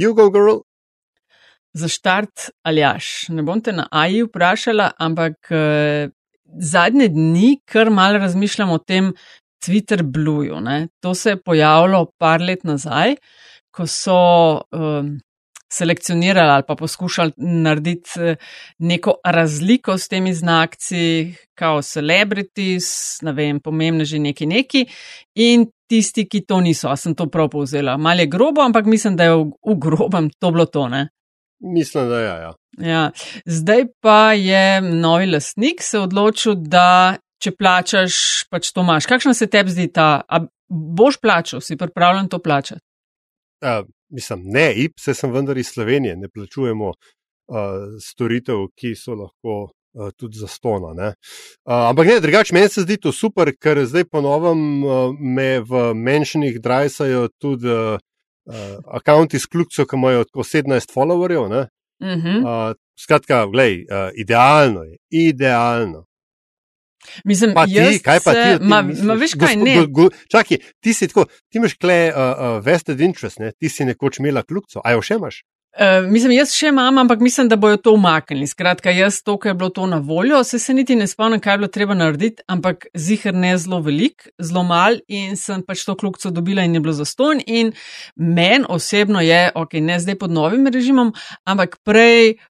You go, girl. Za štart, aljaš, ne bom te na AI vprašala, ampak uh, zadnje dni kar malo razmišljam o tem Twitter Blueju. Ne? To se je pojavilo par let nazaj, ko so um, selekcionirali ali pa poskušali narediti eh, neko razliko s temi znakci, kao celebrities, ne vem, pomembne že neki neki in tisti, ki to niso. A sem to prav povzela. Mal je grobo, ampak mislim, da je v, v grobem to bilo to, ne? Mislim, da je. Ja, ja. Ja. Zdaj pa je novi lastnik se odločil, da če plačaš, pač to imaš. Kakšno se tebi zdi ta? A boš plačal, si pripravljen to plačati? Uh, mislim, ne, IPS sem vendar iz Slovenije, ne plačujemo uh, storitev, ki so lahko uh, tudi za stona. Uh, ampak ne, drugače, meni se zdi to super, ker zdaj ponovem uh, me v menšnih drajsajo tudi uh, akonti s kljubco, ki imajo 17 followerjev. Uh -huh. uh, skratka, gledaj, uh, idealno je, idealno. Mislim, pa ti, kaj pa ti? ti ma, ma veš, kaj ne. Go, go, čakaj, ti si tako, ti imaš kle uh, uh, vested interest, ne? ti si nekoč imela kljubco, a jo še imaš? Uh, mislim, jaz še imam, ampak mislim, da bojo to umaknili. Skratka, jaz to, kar je bilo to na voljo, se se niti ne spomnim, kaj je bilo treba narediti, ampak zihar ne zelo velik, zelo mal in sem pač to kljubco dobila in je bilo zaston. In meni osebno je, ok, ne zdaj pod novim režimom, ampak prej.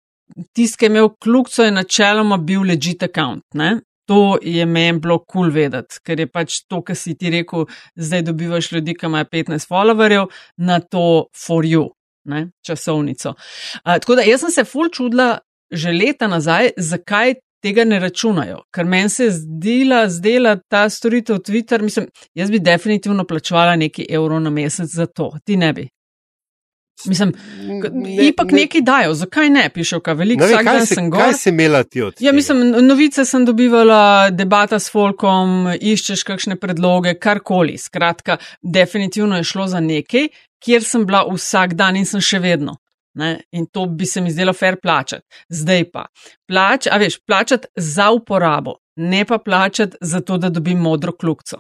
Tisti, ki je imel kljubco, je načeloma bil legit account. Ne? to je meni bilo kul cool vedeti, ker je pač to, kar si ti rekel, zdaj dobivaš ljudi, ki imajo 15 followerjev na to for you, ne, časovnico. A, tako da jaz sem se ful čudila že leta nazaj, zakaj tega ne računajo, ker meni se je zdela, zdela ta storitev Twitter, mislim, jaz bi definitivno plačevala neki evro na mesec za to, ti ne bi. Mislim, ne, ipak ne, nekaj dajo, zakaj ne pišejo, veliko vsak dan sem gor. Kaj si imela ti od tega? Ja, mislim, novice sem dobivala, debata s folkom, iščeš kakšne predloge, karkoli. Skratka, definitivno je šlo za nekaj, kjer sem bila vsak dan in sem še vedno. Ne? In to bi se mi zdelo fair plačati. Zdaj pa, plač, a veš, plačati za uporabo, ne pa plačati za to, da dobim modro kljukco.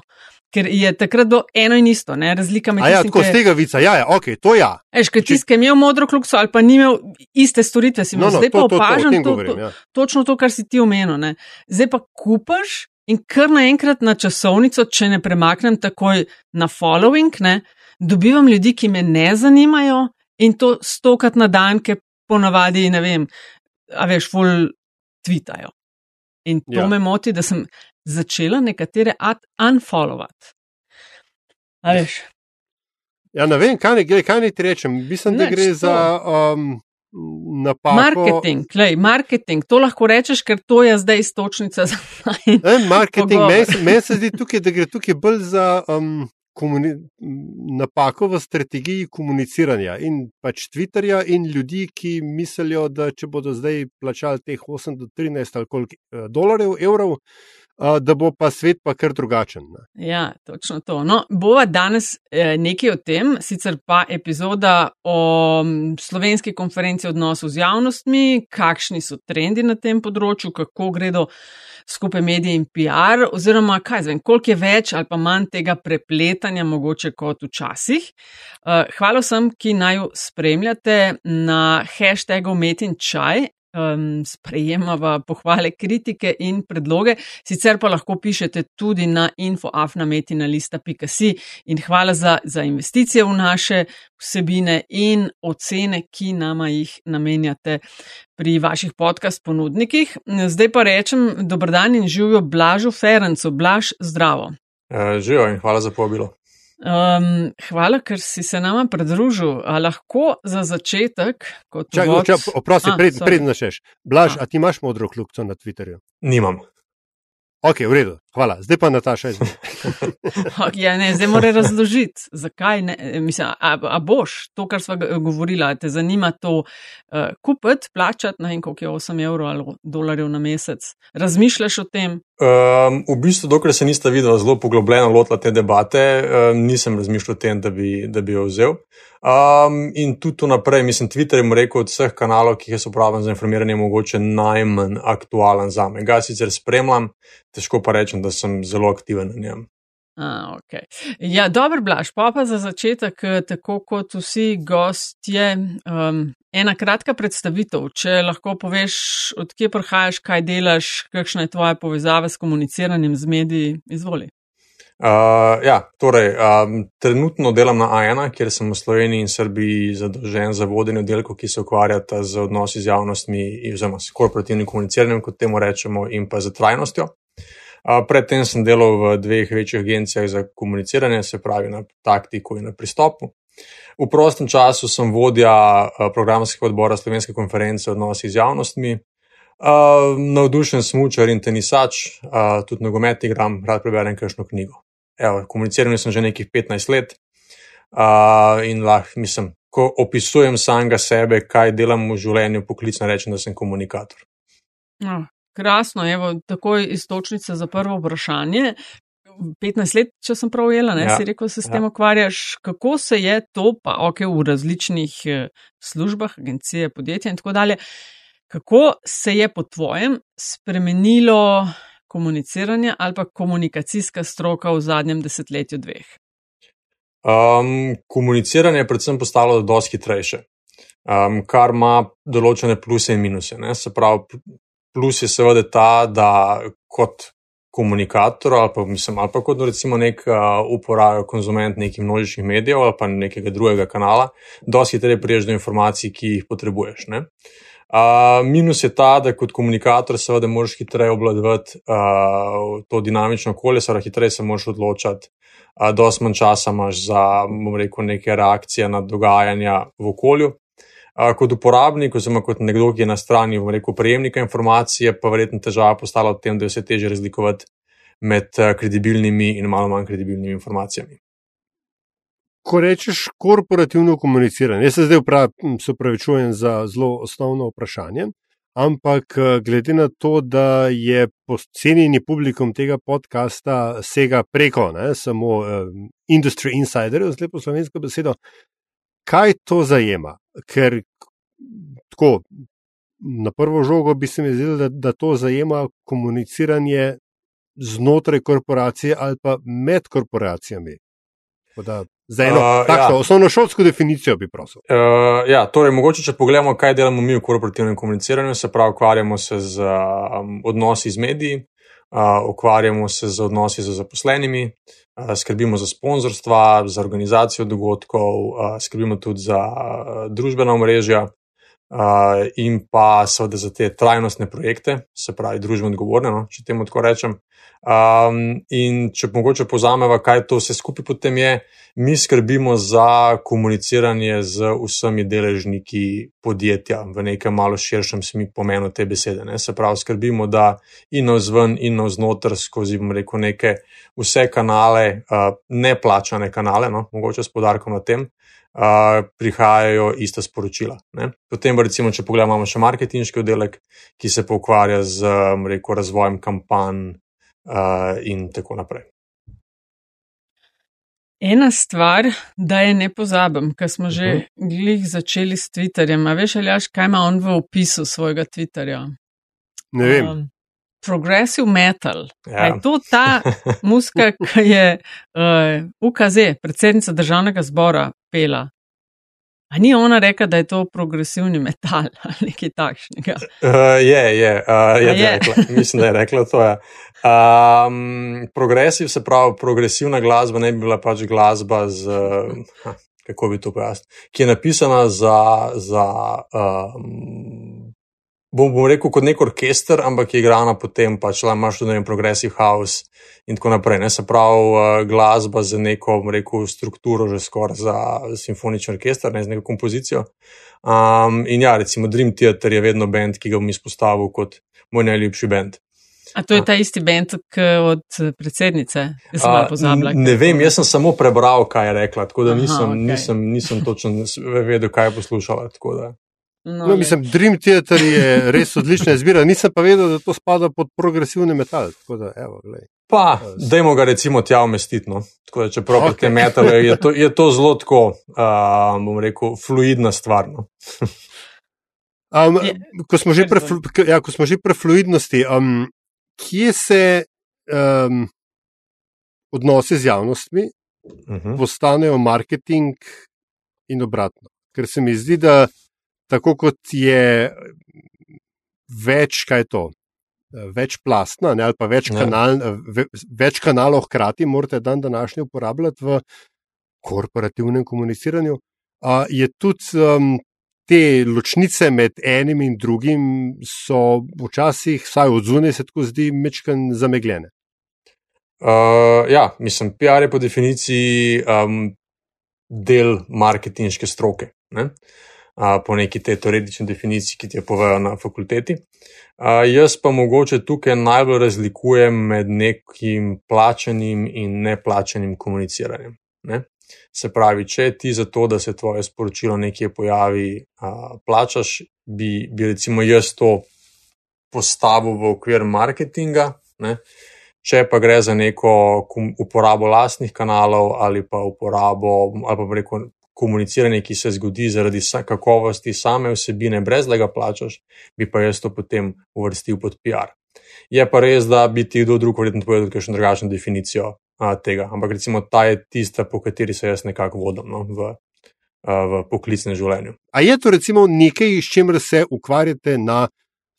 Ker je takrat bilo eno in isto, ne? razlika med ljudmi. Ja, tako z tega vica, ja, ja ok, to ja. Eš, ker tisti, ki je imel modro klukso ali pa ni imel iste storitve, si imel, no, no, zdaj to, pa opažam to, to, to, to, ja. točno to, kar si ti omenil. Ne? Zdaj pa kupaš in kar naenkrat na časovnico, če ne premaknem takoj na following, ne? dobivam ljudi, ki me ne zanimajo in to stokrat na dan, ki ponavadi, ne vem, a veš, full tvitajo. In to ja. me moti, da sem začela nekatere unfollowati. Ja, ne vem, kaj, ne, kaj ne ti rečem. Mislim, Neč, da gre to. za um, napako. Marketing, klej, marketing, to lahko rečeš, ker to je zdaj istočnica za najmanj. Marketing, meni men se zdi tukaj, da gre tukaj bolj za. Um, Napako v strategiji komuniciranja in pač Twitterja, in ljudi, ki mislijo, da če bodo zdaj plačali teh 8 do 13 ali koliko eh, dolarjev, evrov, da bo pa svet pa kar drugačen. Ne? Ja, točno to. No, bova danes eh, nekaj o tem, sicer pa epizoda o slovenski konferenci odnosov z javnostmi, kakšni so trendi na tem področju, kako gredo skupaj mediji in PR, oziroma kaj zvem, koliko je več ali pa manj tega prepletanja mogoče kot včasih. Hvala vsem, ki naj jo spremljate na hashtagu Metin Čaj um, sprejemava pohvale, kritike in predloge. Sicer pa lahko pišete tudi na infoafnametina.si in hvala za, za investicije v naše vsebine in ocene, ki nama jih namenjate pri vaših podcast ponudnikih. Zdaj pa rečem dobrodan in živijo Blažu Ferencu. Blaž, zdravo. Uh, živijo in hvala za povabilo. Um, hvala, ker si se nama pridružil. A lahko za začetek, kot če rečeš, oprosti, prednji pred. Blaž, a. a ti imaš modro kljubco na Twitterju? Nimam. Ok, v redu, hvala. Zdaj pa Nataša izvedi. okay, ja, zdaj mora razložiti, zakaj ne. Mislim, a, a boš to, kar smo govorili, te zanima to uh, kupiti, plačati, ne vem, koliko je 8 evrov ali dolarjev na mesec. Razmišljaš o tem? Um, v bistvu, dokler se nista videla zelo poglobljeno lotila te debate, um, nisem razmišljal o tem, da bi, da bi jo vzel. Um, in tudi naprej, mislim, Twitter je rekel od vseh kanalov, ki jih jaz uporabljam za informiranje, mogoče najmanj aktualen za me. Ga sicer spremljam, težko pa rečem, da sem zelo aktiven na njem. A, okay. Ja, dobro, Blaž, pa pa za začetek, eh, tako kot vsi gostje, um, ena kratka predstavitev. Če lahko poveš, odkje prihajaš, kaj delaš, kakšna je tvoja povezava s komuniciranjem z mediji, izvoli. Uh, ja, torej, um, trenutno delam na A1, kjer sem v Sloveniji in Srbiji zadolžen za vodenje oddelkov, ki se ukvarjata z odnosi z javnostmi, oziroma s korporativnim komuniciranjem, kot temu rečemo, in pa z trajnostjo. Predtem sem delal v dveh večjih agencijah za komuniciranje, se pravi na taktiko in na pristopu. V prostem času sem vodja programskega odbora Slovenske konference odnosi z javnostmi. Navdušen smočar in tenisač, tudi nogomet igram, rad preberem kakšno knjigo. Evo, komuniciral sem že nekih 15 let in lahko mislim, ko opisujem samega sebe, kaj delam v življenju, poklicno rečem, da sem komunikator. No, Krasno, evo, takoj istočnica za prvo vprašanje. 15 let, če sem prav ujela, ne, ja. si rekel, se s tem ja. ukvarjaš. Kako se je to, pa ok, v različnih eh, službah, agencije, podjetja in tako dalje, kako se je po tvojem spremenilo komuniciranje ali pa komunikacijska stroka v zadnjem desetletju dveh? Um, komuniciranje je predvsem postalo dosti hitrejše, um, kar ima določene pluse in minuse. Ne. Se pravi, Plus je seveda ta, da kot komunikator ali pa, mislim, ali pa kot recimo nek uh, uporabnik, konzument nekih množičnih medijev ali pa nekega drugega kanala, dosti hitreje priješ do informacij, ki jih potrebuješ. Uh, minus je ta, da kot komunikator seveda moraš hitreje obvladovati uh, to dinamično okolje, seveda hitreje se moraš odločati. Uh, Dosti manj časa imaš za, bom rekel, neke reakcije na dogajanja v okolju kot uporabnik, oziroma kot nekdo, ki je na strani rekel, prejemnika informacije, pa verjetno težava postala v tem, da je vse teže razlikovati med kredibilnimi in malo manj kredibilnimi informacijami. Ko rečeš korporativno komuniciranje, jaz se zdaj upravičujem za zelo osnovno vprašanje, ampak glede na to, da je pocenjeni publikum tega podcasta sega preko ne, samo um, industry insiderjev, z lepo slovensko besedo, kaj to zajema? Ker tako, na prvo žogo bi se mi zdelo, da, da to zajema komuniciranje znotraj korporacije ali pa med korporacijami. Da, za eno uh, takšno ja. osnovno šolsko definicijo bi prosil. Uh, ja, torej, mogoče, če pogledamo, kaj delamo mi v korporativnem komuniciranju, se pravi, ukvarjamo se z um, odnosi z mediji, ukvarjamo se z odnosi z zaposlenimi, skrbimo za sponzorstva, za organizacijo dogodkov, skrbimo tudi za družbena omrežja in pa seveda za te trajnostne projekte, se pravi, družbeno odgovorne, no, če temu tako rečem. Um, in če mogoče pozameva, kaj to vse skupaj potem je, mi skrbimo za komuniciranje z vsemi deležniki podjetja v nekem malo širšem pomenu te besede. Ne? Se pravi, skrbimo, da in navzven, in navznoter skozi, bom rekel, neke vse kanale, uh, neplačane kanale, no? mogoče s podarkom na tem, uh, prihajajo ista sporočila. Ne? Potem, recimo, če pogledamo še marketinški oddelek, ki se pa ukvarja z rekel, razvojem kampanj uh, in tako naprej. Ena stvar, da je ne pozabim, ker smo že uh mhm. -huh. glih začeli s Twitterjem. A veš, ali jaš, kaj ima on v opisu svojega Twitterja? Ne vem. Um, progressive metal. Ja. Je to ta muska, ki je uh, UKZ, predsednica državnega zbora, pela? A ni ona rekla, da je to progresivni metal ali nekaj takšnega? Uh, je, je, uh, je, je. Rekla. mislim, da je rekla to. Ja. Um, progresiv, se pravi, progresivna glasba ne bi bila pač glasba z. Uh, Kako bi to pojasnil? Ki je napisana za, za um, bom, bom rekel, kot nek orkester, ampak je igrana potem, pač imaš tudi progressive house in tako naprej. Ne? Se pravi, uh, glasba za neko, bom rekel, strukturo, že skoraj za simfonični orkester, ne z neko kompozicijo. Um, in ja, recimo Dream Theater je vedno bend, ki ga bom izpostavil kot moj najljubši bend. A to je ta isti bend od predsednice, jaz sem pozabila. Ne vem, jaz sem samo prebral, kaj je rekla, tako da nisem, Aha, okay. nisem, nisem točno vedel, kaj je poslušala. No, no, mislim, Dream Theater je res odlična izbira. Nisem pa vedel, da to spada pod progresivni metal. Da, evo, pa, dajmo ga recimo tja umestiti. No. Tako da, če prav okay. te metale, je to, je to zelo tako, uh, bom rekel, fluidna stvar. No. um, ko, smo pre, ja, ko smo že pri fluidnosti, um, kje se. Um, odnose z javnostmi Uh -huh. postanejo marketing in obratno. Ker se mi zdi, da tako kot je več, kaj je to, več plastna ne, ali pa več, Ja. kanal, ve, več kanalov hkrati morate dan današnji uporabljati v korporativnem komuniciranju, a, je tudi um, te ločnice med enim in drugim so včasih, vsaj od zunaj se tako zdi, mečken zamegljene. Uh, ja, mislim, PR je po definiciji um, del marketinške stroke. Ne? Po neki tej teoretični definiciji, ki ti jo povejo na fakulteti. Jaz pa mogoče tukaj najbolj razlikujem med nekim plačanim in neplačanim komuniciranjem. Ne? Se pravi, če ti za to, da se tvoje sporočilo nekje pojavi, plačaš, bi, bi recimo jaz to postavil v okvir marketinga. Ne? Če pa gre za neko uporabo lastnih kanalov ali pa uporabo ali pa preko komuniciranje, ki se zgodi zaradi kakovosti same vsebine, brez da ga plačaš, bi pa jaz to potem uvrstil pod PR. Je pa res, da bi ti kdo drug verjetno povedal kakšno drugačno definicijo a, tega, ampak recimo ta je tista, po kateri se jaz nekako vodim no, v, a, v poklicnem življenju. A je to recimo nekaj, s čimer se ukvarjate na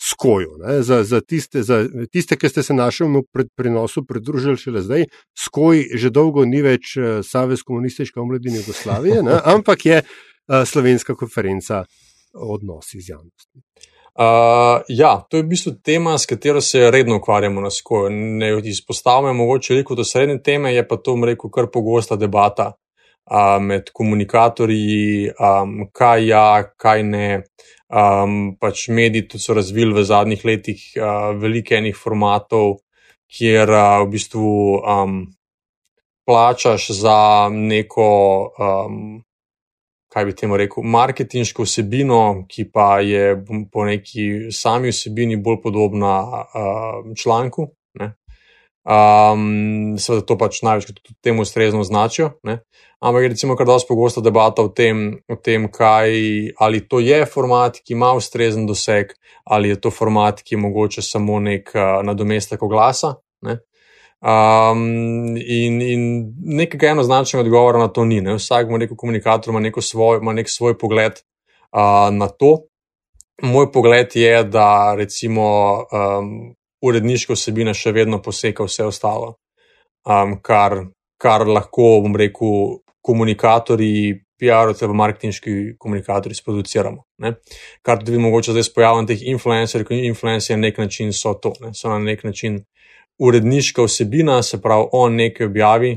skoju? Ne? Za, za, tiste, za tiste, ki ste se našemu pred, prenosu pridružili šele zdaj, skoj že dolgo ni več eh, Savez komunistične omladine Jugoslavije, ne? ampak je uh, slovenska konferenca odnosi z javnostmi. Uh, ja, to je v bistvu tema, s katero se redno ukvarjamo na skoju. Ne izpostavljamo mogoče veliko do srednje teme, je pa to, rekel, kar pogosta debata uh, med komunikatorji, um, kaj ja, kaj ne. Um, pač mediji tudi so razvili v zadnjih letih uh, veliko enih formatov, kjer uh, v bistvu um, plačaš za neko um, kaj bi temu rekel, marketinško vsebino, ki pa je po neki sami vsebini bolj podobna uh, članku. Ne? Um, seveda to pač največkrat tudi temu ustrezno označijo. Ne? Ampak je recimo kar dosti pogosta debata o tem, o tem kaj, ali to je format, ki ima ustrezen doseg, ali je to format, ki je mogoče samo nek uh, nadomestek oglasa. Ne? Um, in, in nekega enoznačnega odgovora na to ni. Ne? Vsak rekel, komunikator ima, svoj, ima nek svoj pogled uh, na to. Moj pogled je, da recimo um, uredniška vsebina še vedno poseka vse ostalo, um, kar, kar lahko, bom rekel, komunikatorji, PR-ovci ali marketinški komunikatorji sproduciramo. Ne? Kar tudi mogoče zdaj s pojavljanjem teh influencerjev, ki influencerji na nek način so to, ne? so na nek način uredniška vsebina, se pravi, on nekaj objavi,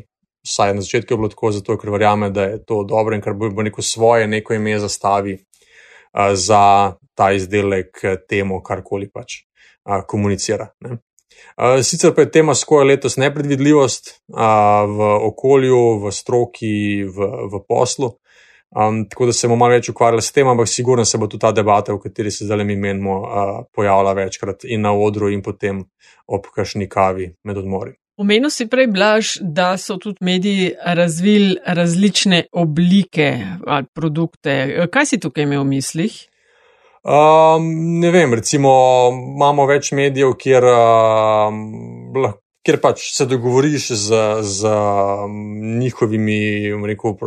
vsaj na začetku je bilo tako, zato ker verjame, da je to dobro in ker bo neko svoje, neko ime zastavi uh, za ta izdelek, temo, karkoli pač komunicira. Ne. Sicer pa je tema skoja letos nepredvidljivost v okolju, v stroki, v, v poslu. Um, tako da se bomo malo več ukvarjali s tem, ampak sigurno se bo tudi ta debata, v kateri se zdaj mi menimo, uh, pojavila večkrat in na odru, in potem ob kakšni kavi med odmori. Omenil si prej, Blaž, da so tudi mediji razvili različne oblike ali produkte. Kaj si tukaj imel v mislih? Um, ne vem, recimo imamo več medijev, kjer, uh, kjer pač se dogovoriš z, z njihovimi rekel,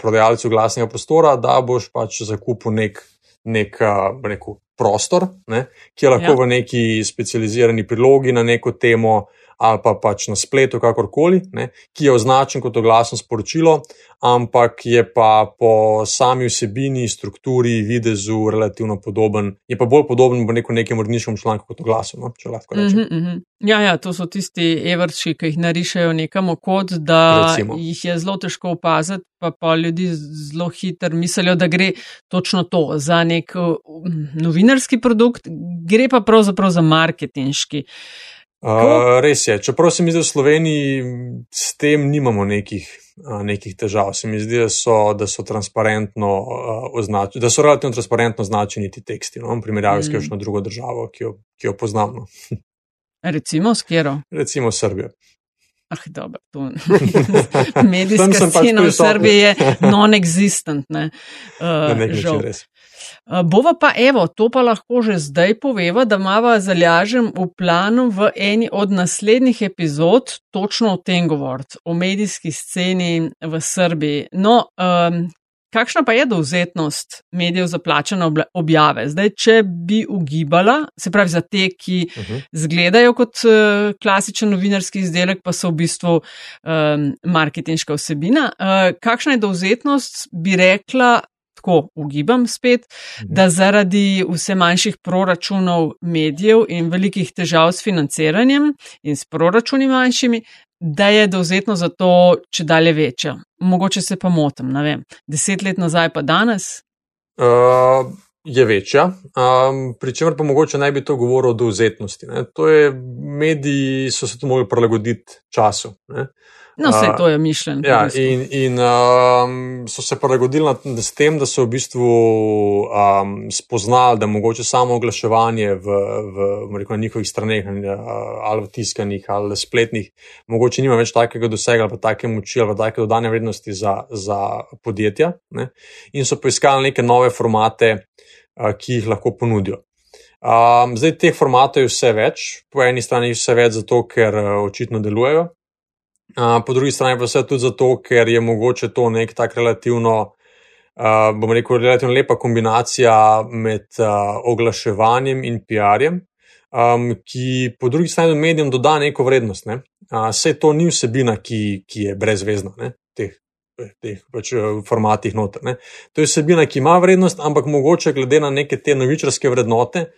prodajalci glasnega prostora, da boš pač zakupil nek, nek rekel, prostor, ne, ki je lahko ja. v neki specializirani prilogi na neko temo. Ali pa pač na spletu, kakorkoli, ne, ki je označen kot oglasno sporočilo, ampak je pa po sami vsebini, strukturi, videzu relativno podoben. Je pa bolj podoben v neko nekem uredniškem članku kot oglasu, no, če lahko rečem. Mm -hmm. Ja, ja, to so tisti evrči, ki jih narišajo nekam kod, da Recimo. jih je zelo težko opaziti, pa pa ljudi zelo hitro mislijo, da gre točno to za nek novinarski produkt, gre pa pravzaprav za marketinški. Uh, res je, čeprav se mi zdi, da v Sloveniji s tem nimamo nekih, uh, nekih težav. Se mi zdi, da so, da so transparentno uh, označeni, da so relativno transparentno označeni ti teksti, no, v primerjavi mm. s kakšno drugo državo, ki jo, ki jo poznamo. Recimo s Kero. Recimo Srbijo. Ah, dobro, to medijska scena pač v Srbiji je non-existent. Ne? Uh, Na nek način res. Bova pa, evo, to pa lahko že zdaj poveva, da mava zalažem v planu v eni od naslednjih epizod točno o tem govoriti, o medijski sceni v Srbiji. No, um, kakšna pa je dovzetnost medijev za plačane objave? Zdaj, če bi ugibala, se pravi za te, ki uh -huh. zgledajo kot uh, klasičen novinarski izdelek, pa so v bistvu um, marketinška vsebina, uh, kakšna je dovzetnost, bi rekla, tako ugibam spet, mhm. da zaradi vse manjših proračunov medijev in velikih težav s financiranjem in s proračuni manjšimi, da je dovzetno za to če dalje večja. Mogoče se pa motim, ne vem, deset let nazaj pa danes. Uh... Je večja, um, pri čemer pa mogoče naj bi to govoril o dovzetnosti. To je, mediji so se tu mogli prilagoditi času. Ne? No, vse to je mišljeno. Ja, in in um, so se prilagodili s tem, da so v bistvu um, spoznali, da mogoče samo oglaševanje v, v, v rekel, njihovih straneh, ali v tiskanih, ali spletnih, mogoče nima več takega dosega, pa take moči, ali pa take dodane vrednosti za, za podjetja. Ne? In so poiskali neke nove formate, uh, ki jih lahko ponudijo. Um, zdaj, teh formatov je vse več, po eni strani je vse več zato, ker uh, očitno delujejo, po drugi strani pa vse tudi zato, ker je mogoče to nek tak relativno, uh, bom rekel, relativno lepa kombinacija med uh, oglaševanjem in PR-jem, um, ki po drugi strani medijem doda neko vrednost. Ne? Uh, vse to ni vsebina, ki, ki je brezvezna. Ne? Teh, teh pač formatih noter. Ne? To je vsebina, ki ima vrednost, ampak mogoče glede na neke te novičarske vrednote,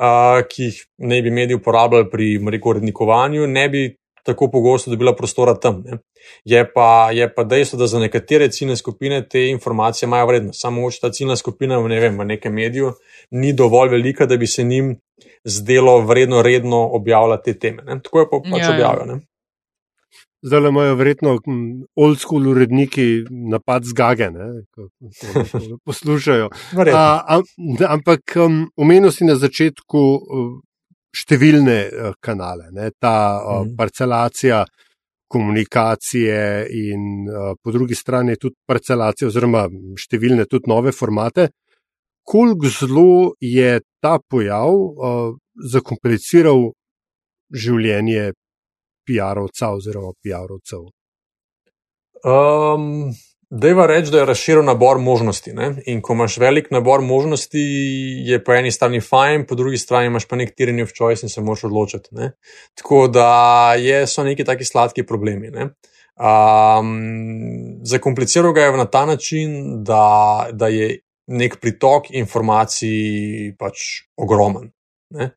uh, ki jih ne bi mediji uporabljali pri rekel, rednikovanju, ne bi tako pogosto dobila prostora tam. Je pa, je pa dejstvo, da za nekatere ciljne skupine te informacije imajo vrednost. Samo mogoče ta ciljna skupina ne vem, v nekem mediju ni dovolj velika, da bi se njim zdelo vredno redno objavljati te teme. Ne? Tako je pa pač ja, ja. objavljeno. Zdaj imajo verjetno old school uredniki napad z gage, ko poslušajo. A, a, ampak um, omenil si na začetku številne uh, kanale, ne, ta mm. parcelacija komunikacije in uh, po drugi strani tudi parcelacija oziroma številne tudi nove formate. Koliko zelo je ta pojav uh, zakompliciral življenje PR-ovca oziroma PR-ovcev? Um, Dejva reči, da je razširil nabor možnosti. Ne? In ko imaš velik nabor možnosti, je po eni strani fajn, po drugi strani imaš pa nek tyranny of choice in se moraš odločiti. Ne? Tako da je, so neki taki sladki problemi. Ne? Um, zakompliciral ga je na ta način, da, da je nek pritok informacij pač ogromen. Ne?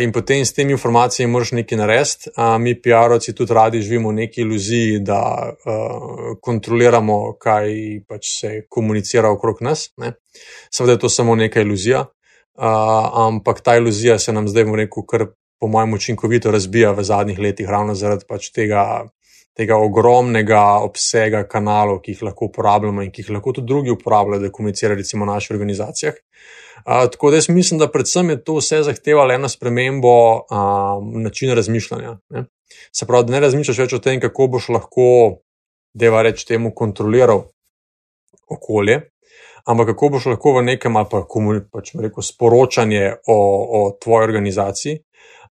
In potem s temi informacijami moraš nekaj narediti. Uh, mi, PR-ovci, tudi radi živimo v neki iluziji, da uh, kontroliramo, kaj pač se komunicira okrog nas. Ne? Seveda je to samo neka iluzija, uh, ampak ta iluzija se nam zdaj, rekel, kar po mojem učinkovito razbija v zadnjih letih, ravno zaradi pač tega. Tega ogromnega obsega kanalov, ki jih lahko uporabljamo in ki jih lahko tudi drugi uporabljajo, da komunicirajo, recimo, v naših organizacijah. Uh, tako da jaz mislim, da predvsem je to vse zahtevalo eno spremembo um, načina razmišljanja. Ne? Se pravi, da ne razmišljaš več o tem, kako boš lahko, deva reči temu, kontroliral okolje, ampak kako boš lahko v nekem, pa komu, pač sporočanje o, o tvoji organizaciji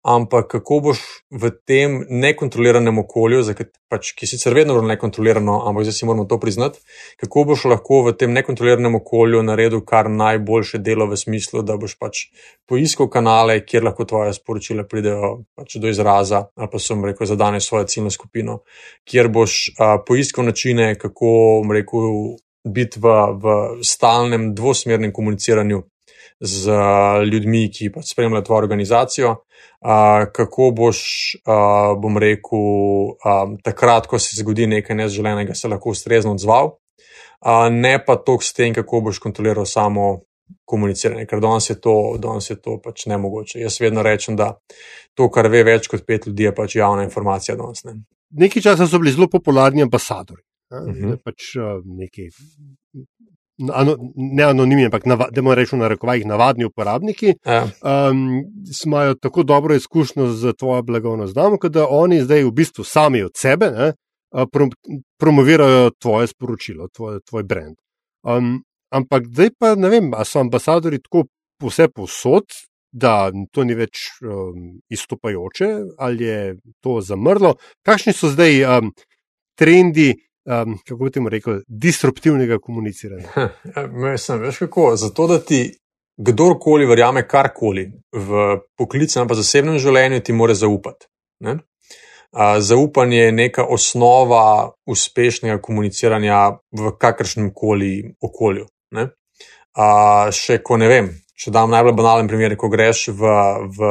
ampak kako boš v tem nekontroliranem okolju, pač, ki je sicer vedno bilo nekontrolirano, ampak zdaj si moramo to priznati, kako boš lahko v tem nekontroliranem okolju naredil kar najboljše delo v smislu, da boš pač poiskal kanale, kjer lahko tvoje sporočila pridejo pač do izraza, ali pa sem rekel, zadane svojo ciljno skupino, kjer boš a, poiskal načine, kako rekel, biti v, v stalnem dvosmernem komuniciranju. Z ljudmi, ki pač spremljajo tvojo organizacijo, kako boš, uh, bom rekel, um, takrat, ko se zgodi nekaj neželenega, se lahko ustrezno odzval, uh, ne pa toliko s tem, kako boš kontroliral samo komuniciranje, ker danes je to, danes je to pač nemogoče. Jaz vedno rečem, da to, kar ve več kot pet ljudi, je pač javna informacija danes. Ne. Nekaj časa so bili zelo popularni ambasadori. Uh mhm. -huh. pač, uh, neki ano, ne anonimni, ampak da moramo reči na rekovajih, navadni uporabniki, ja. um, imajo tako dobro izkušnjo z tvojo blagovno znamko, da oni zdaj v bistvu sami od sebe ne, prom promovirajo tvoje sporočilo, tvoj, tvoj brand. Um, ampak zdaj pa ne vem, ali so ambasadori tako vse posod, da to ni več um, izstopajoče, ali je to zamrlo. Kakšni so zdaj um, trendi, um, kako bi temu rekel, disruptivnega komuniciranja? Mislim, veš kako, zato da ti. Kdorkoli verjame karkoli v poklicnem ali zasebnem življenju, ti mora zaupati. Ne? Zaupanje je neka osnova uspešnega komuniciranja v kakršnem koli okolju. Ne? Še ko ne vem, če dam najbolj banalen primer, ko greš v, v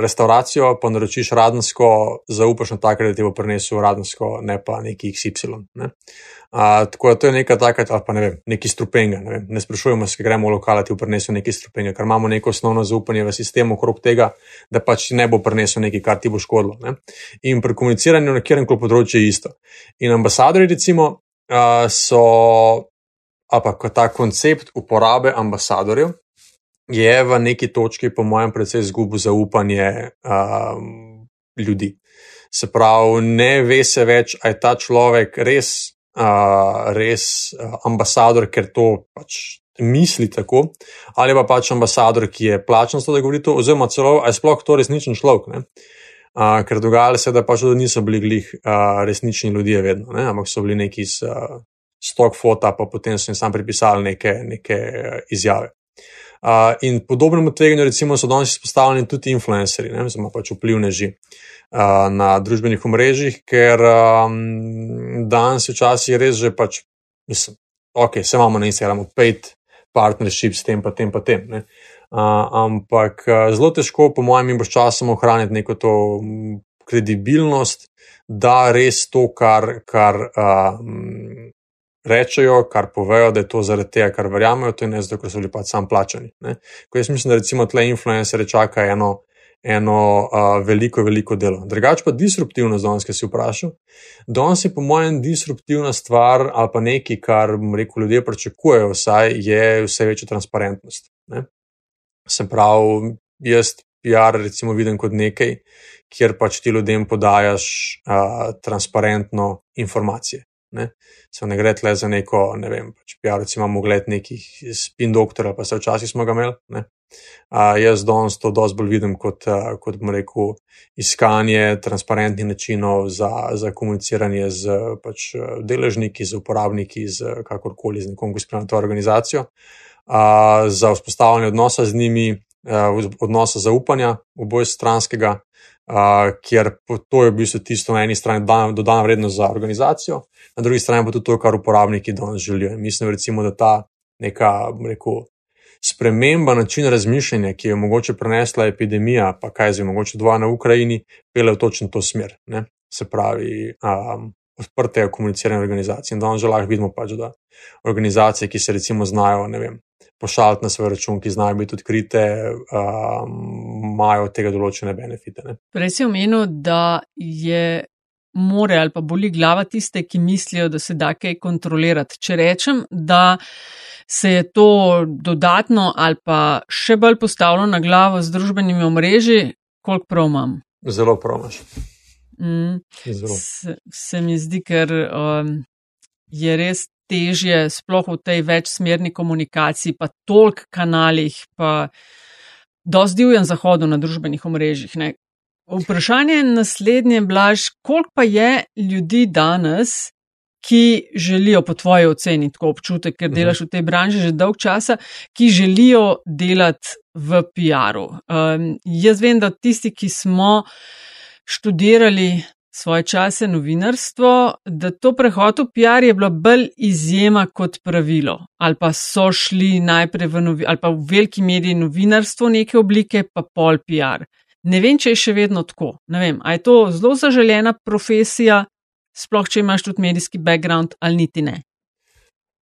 restauracijo, pa naročiš radensko, zaupaš na tak, da ti bo prinesel radensko, ne pa neki XY. Ne? Uh, tako da to je neka taka, ali pa ne vem, neki strupenga. Ne, ne sprašujemo se, gremo v lokal, ti prinesel neki strupenga, ker imamo neko osnovno zaupanje v sistem okrog tega, da pač ne bo prinesel nekaj, kar ti bo škodilo. Ne. In pri komuniciranju na kjerem koli področju je isto. In ambasadori, recimo, uh, so, ali pa ta koncept uporabe ambasadorjev je v neki točki, po mojem, predvsej izgubil zaupanje um, ljudi. Se pravi, ne ve se več, ali je ta človek res uh, res uh, ambasador, ker to pač misli tako, ali pa pač ambasador, ki je plačen za to, da govori to, oziroma celo, ali sploh to resničen človek. Uh, ker dogajalo se je, da pač tudi niso bili glih uh, resnični ljudje, vedno, ne? ampak so bili neki iz uh, stok fota, pa potem so jim sam pripisali neke, neke uh, izjave. Uh, in podobnemu tveganju, recimo, so danes izpostavljeni tudi influencerji, oziroma pač vplivneži. Uh, na družbenih omrežjih, ker um, danes včasih res že pač, mislim, ok, se imamo na Instagramu, pet partnership s tem, pa tem, pa tem. Ne? Uh, ampak zelo težko, po mojem, bo s časom ohraniti neko to kredibilnost, da res to, kar, kar um, rečejo, kar povejo, da je to zaradi tega, kar verjamejo, to je ne zato, ker so bili pač sam plačani. Ko jaz mislim, da recimo tle influencerje čaka eno eno uh, veliko, veliko delo. Drugač pa disruptivno, danes, ki si vprašal. Danes je, po mojem, disruptivna stvar ali pa nekaj, kar rekel, ljudje pričakujejo, vsaj je vse večja transparentnost. Ne? Se pravi, jaz PR recimo vidim kot nekaj, kjer pač ti ljudem podajaš uh, transparentno informacije. Ne? Se ne gre tle za neko, ne vem, pač PR, recimo, imamo gled nekih spin doktora, pa se včasih smo ga imeli. Ne? Uh, jaz danes to dosti bolj vidim kot, uh, kot rekel, iskanje transparentnih načinov za, za komuniciranje z pač, deležniki, z uporabniki, z kakorkoli z nekom, ki spremlja to organizacijo, uh, za vzpostavljanje odnosa z njimi, uh, odnosa zaupanja oboj stranskega, uh, ker to je v bistvu tisto na eni strani dodana vrednost za organizacijo, na drugi strani pa tudi to, kar uporabniki danes želijo. In mislim, recimo, da ta neka, rekel, sprememba načina razmišljanja, ki je mogoče prenesla epidemija, pa kaj zdaj, mogoče dva na Ukrajini, pele v točno to smer. Ne? Se pravi, um, odprte komuniciranje organizacije. In danes že lahko vidimo, pač, da organizacije, ki se recimo znajo, ne vem. Pošaljati na svoj račun, ki znajo biti odkrite, imajo um, od tega določene benefite. Ne? Prej si omenil, da je more ali pa boli glava tiste, ki mislijo, da se da kaj kontrolirati. Če rečem, da se je to dodatno ali pa še bolj postavilo na glavo z družbenimi omrežji, koliko prav imam? Zelo prav imaš. Mm, se, se mi zdi, ker um, je res težje, sploh v tej večsmerni komunikaciji, pa tolk kanalih, pa dosti divjem zahodu na družbenih omrežjih. Ne. Vprašanje je naslednje, Blaž, koliko pa je ljudi danes, ki želijo, po tvoji oceni, tako občutek, ker delaš v tej branži že dolg časa, ki želijo delati v PR-u. Um, jaz vem, da tisti, ki smo študirali svoje čase novinarstvo, da to prehod v PR je bilo bolj izjema kot pravilo. Ali pa so šli najprej v, novi, ali pa v veliki mediji novinarstvo neke oblike, pa pol PR. Ne vem, če je še vedno tako. Ne vem, ali je to zelo zaželena profesija, sploh če imaš tudi medijski background ali niti ne?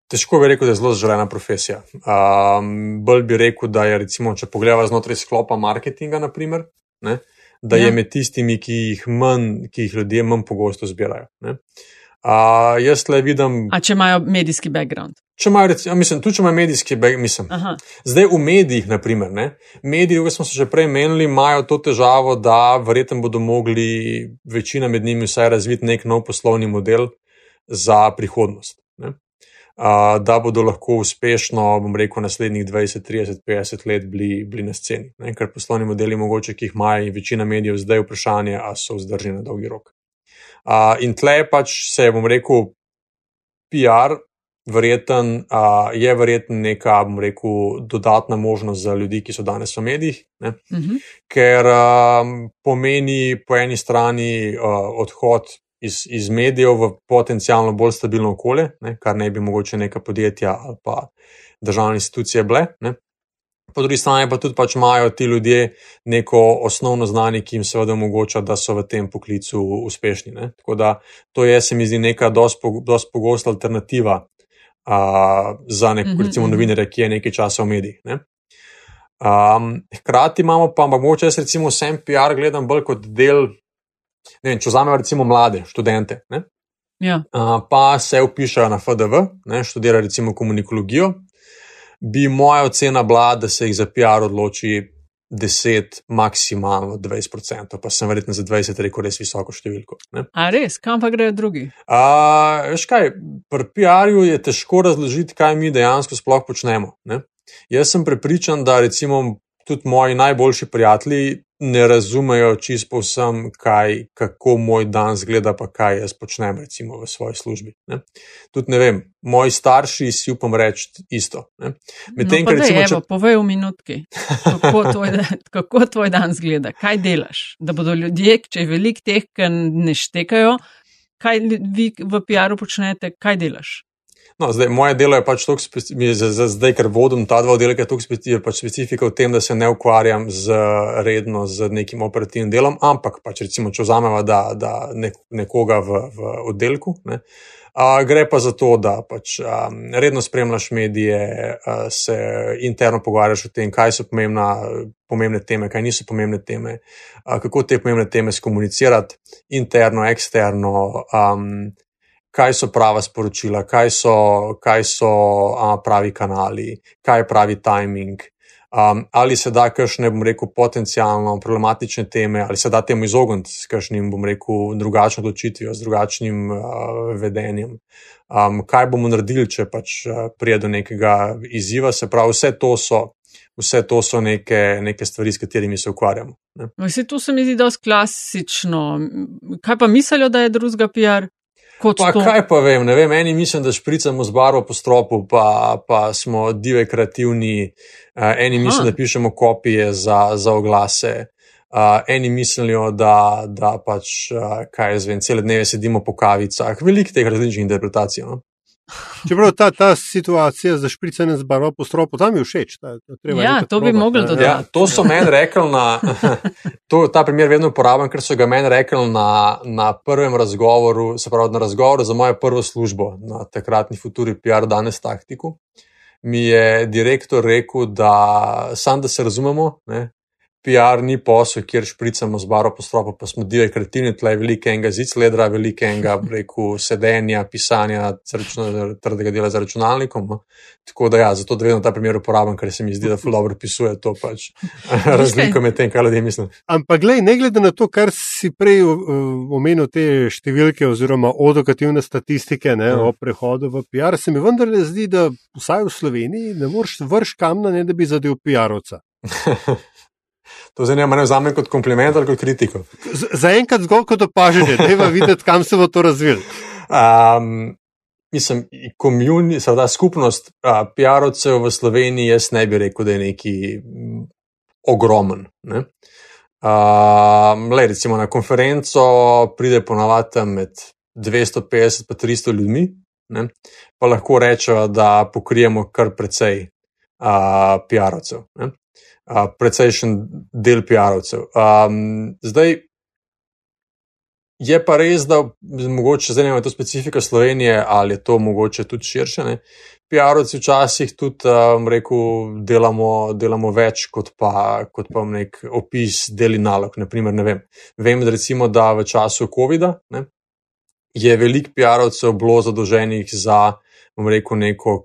Težko bi rekel, da je zelo želena profesija. Um, bolj bi rekel, da je, recimo, če pogledamo znotraj sklopa marketinga, naprimer, ne, da ja. je med tistimi, ki jih, manj, ki jih ljudje manj pogosto zbirajo. Uh, jaz le vidim. A če imajo medijski background? Če imajo, recimo, mislim, tudi če imajo medijski background. Zdaj v medijih, naprimer, ne, mediji, ki smo se že prej menili, imajo to težavo, da verjetno bodo mogli večina med njimi vsaj razviti nek nov poslovni model za prihodnost. Da bodo lahko uspešno, bom rekel, naslednjih 20, 30, 50 let bili, bili na sceni. Ne? Ker poslovni modeli, mogoče, ki jih imajo in večina medijev, zdaj vprašanje, ali so vzdržni na dolgi rok. Uh, in tle pač se, bom rekel, PR. Verjeten, uh, je verjetno neka, bom rekel, dodatna možnost za ljudi, ki so danes v medijih, uh Mhm. -huh. ker um, pomeni po eni strani uh, odhod iz, iz medijev v potencialno bolj stabilno okolje, ne, kar ne bi mogoče neka podjetja ali pa državne institucije bile. Ne. Po drugi strani pa tudi pač imajo ti ljudje neko osnovno znanje, ki jim seveda omogoča, da so v tem poklicu uspešni. Ne. Tako da to je, se mi zdi, neka dosti pogosta alternativa uh, za neko, Mhm, recimo, mhm. novinarja, ki je nekaj časa v medijih. Ne. Um, hkrati imamo pa, mogoče jaz recimo vsem PR gledam bolj kot del, ne če vzamemo recimo mlade študente, ne, Ja. uh, pa se upišajo na FDV, ne, študirajo recimo komunikologijo, bi moja ocena bila, da se jih za PR odloči 10, maksimalno 20%, pa sem verjetno za 20 rekel res visoko številko. Ne. A res, kam pa grejo drugi? Uh, veš kaj, pri PR-ju je težko razložiti, kaj mi dejansko sploh počnemo. Ne? Jaz sem prepričan, da recimo tudi moji najboljši prijatelji ne razumejo čisto povsem, kaj, kako moj dan zgleda, pa kaj jaz počnem recimo v svoji službi. Ne? Tudi ne vem, moji starši si upam reči isto. Medtem, no, recimo, daj, če- evo, povej v minutki, kako tvoj, dan- kako tvoj dan zgleda, kaj delaš. Da bodo ljudje, če je veliko teh, ki ne štekajo, kaj vi v PR-u počnete, kaj delaš. No, zdaj, moje delo je pač tako zdaj, ker vodim ta dva oddelka, je speci- je pač specifika v tem, da se ne ukvarjam z redno z nekim operativnim delom, ampak pač recimo, če vzamemo da, da nek, nekoga v, v oddelku. Ne, a, gre pa za to, da pač um, redno spremljaš medije, a, se interno pogovarjaš o tem, kaj so pomembna, pomembne teme, kaj niso pomembne teme, a, kako te pomembne teme skomunicirati interno, eksterno. Um, kaj so prava sporočila, kaj so, kaj so a, pravi kanali, kaj je pravi timing. Um, ali se da kakšne, bom rekel, potencijalno problematične teme, ali se da temu izogniti s kakšnim, bom rekel, drugačnim odločitvijo, z drugačnim uh, vedenjem. Um, kaj bomo naredili, če pač uh, prije do nekega izziva, se pravi, vse to so, vse to so neke, neke stvari, s katerimi se ukvarjamo. Ne? Vse to se mi zdi dosti klasično. Kaj pa mislijo, da je drugega PR? Kot Pa to? kaj pa vem, ne vem, eni mislim, da špricamo z barvo po stropu, pa, pa smo dive kreativni, uh, eni Aha. mislim, da pišemo kopije za, za oglase, uh, eni mislijo, da, da pač, uh, kaj jaz vem, cele dneve sedimo po kavicah, veliko teh različnih interpretacij. No? Čeprav ta, ta situacija za špricanje z barvo po stropu, tam mi je všeč. Ta, ta treba Ja, to bi probat, mogli ne. dodati. Ja, to so meni rekli na. To, ta primer vedno uporabljam, ker so ga meni rekli na, na prvem razgovoru, se pravi na razgovoru za mojo prvo službo na takratni Futuri PR, danes taktiku. Mi je direktor rekel, da sam da se razumemo, ne, PR ni posel, kjer špricamo z baro po stropu, pa smo divje kreativni, tle je veliko enega zicledra, veliko enega, bi rekel, sedenja, pisanja, računa- trdega dela za računalnikom. No. Tako da ja, zato da vedno ta primer uporabljam, ker se mi zdi, da ful dobro pisuje to pač razliko med tem, kaj ljudje mislijo. Ampak, glej, ne glede na to, kar si prej uh, omenil, te številke oziroma odokativne statistike ne, Ja. o prehodu v PR, se mi vendarle zdi, da vsaj v Sloveniji ne moreš vrš kamna, ne da bi zadev PR-ovca. To zdaj ne vzamem kot kompliment ali kot kritiko. Z- Zaenkrat zgolj kot opažanje, da je videti, kam se bo to razvilo. Um, mislim, komuni, seveda skupnost uh, PR-ovcev v Sloveniji, jaz ne bi rekel, da je neki mm, ogromen. Ne? Um, le, recimo na konferenco pride ponavadi tam med 250 in 300 ljudmi, ne? pa lahko rečemo, da pokrijemo kar precej uh, PR-ovcev. Precejšen del PR-ovcev. Um, zdaj, Je pa res, da mogoče zdaj ne vem, to specifika Slovenije ali je to mogoče tudi širše. Ne? PR-ovci včasih tudi, um, rekel, delamo, delamo več kot pa, kot pa nek opis deli nalog. Naprimer, ne vem. Vem, da recimo, da v času COVID-a je veliko PR-ovcev bilo zadolženih za, bom rekel, neko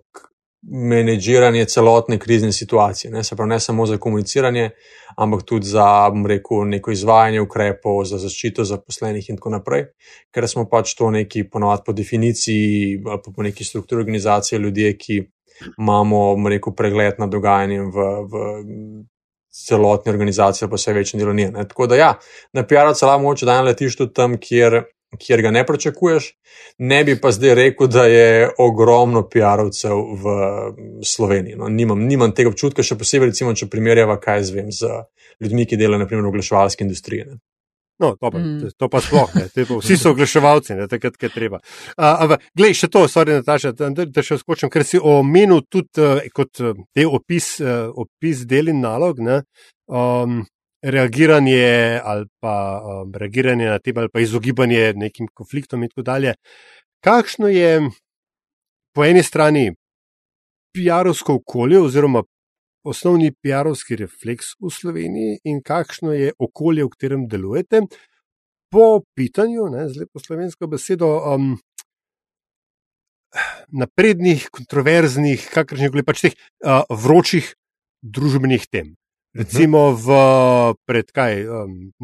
menedžiranje celotne krizne situacije. Ne, se pravi, ne samo za komuniciranje, ampak tudi za, bom rekel, neko izvajanje ukrepov, za zaščito zaposlenih in tako naprej, ker smo pač to neki ponovadi po definiciji ali po neki strukturi organizacije ljudje, ki imamo, bom rekel, pregled nad dogajanjem v. v Celotni organizaciji, pa vse večji delo ni. Tako da, ja, na PR-u celo moče, da letiš tudi tam, kjer kjer ga ne pričakuješ. Ne bi pa zdaj rekel, da je ogromno PR-ovcev v Sloveniji. No, nimam, nimam tega občutka, še posebej, recimo, če primerjava, kaj zvem z ljudmi, ki delajo naprimer, v oglaševalski industriji. Ne. No, to pa, mm. to pa sploh ne. Pa, vsi so oglaševalci, takrat, kaj treba. Glej, še to, sorry, Nataša, da, da še skočim, ker si omenil tudi uh, kot uh, opis, uh, opis del in nalog. Ne, um, reagiranje ali pa um, reagiranje na tem ali pa izogibanje nekim konfliktom in tako dalje. Kakšno je po eni strani PR-ovsko okolje oziroma osnovni PR-ovski refleks v Sloveniji in kakšno je okolje, v katerem delujete? Po pitanju, ne, z lepo slovensko besedo, um, naprednih, kontroverznih, kakršnih koli pač teh uh, vročih družbenih tem. Recimo v, pred kaj,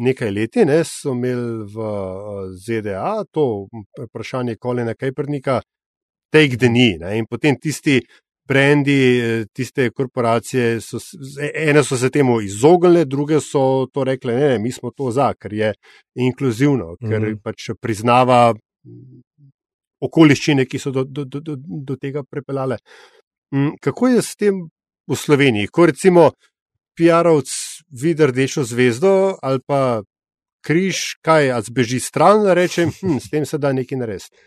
nekaj leti ne, so imeli v ZDA to vprašanje Kolina Kajpernika, take the knee. Ne, in potem tisti brendi, tiste korporacije, so, ene so se temu izognile, druge so to rekle, ne, ne, mi smo to za, ker je inkluzivno, ker mm -hmm. pač priznava okoliščine, ki so do, do, do, do tega pripeljale. Kako je s tem v Sloveniji? Ko recimo PR-ovc vidi rdečo zvezdo ali pa križ, kaj, a zbeži stran, da reče, hm, s tem se da nekaj narediti.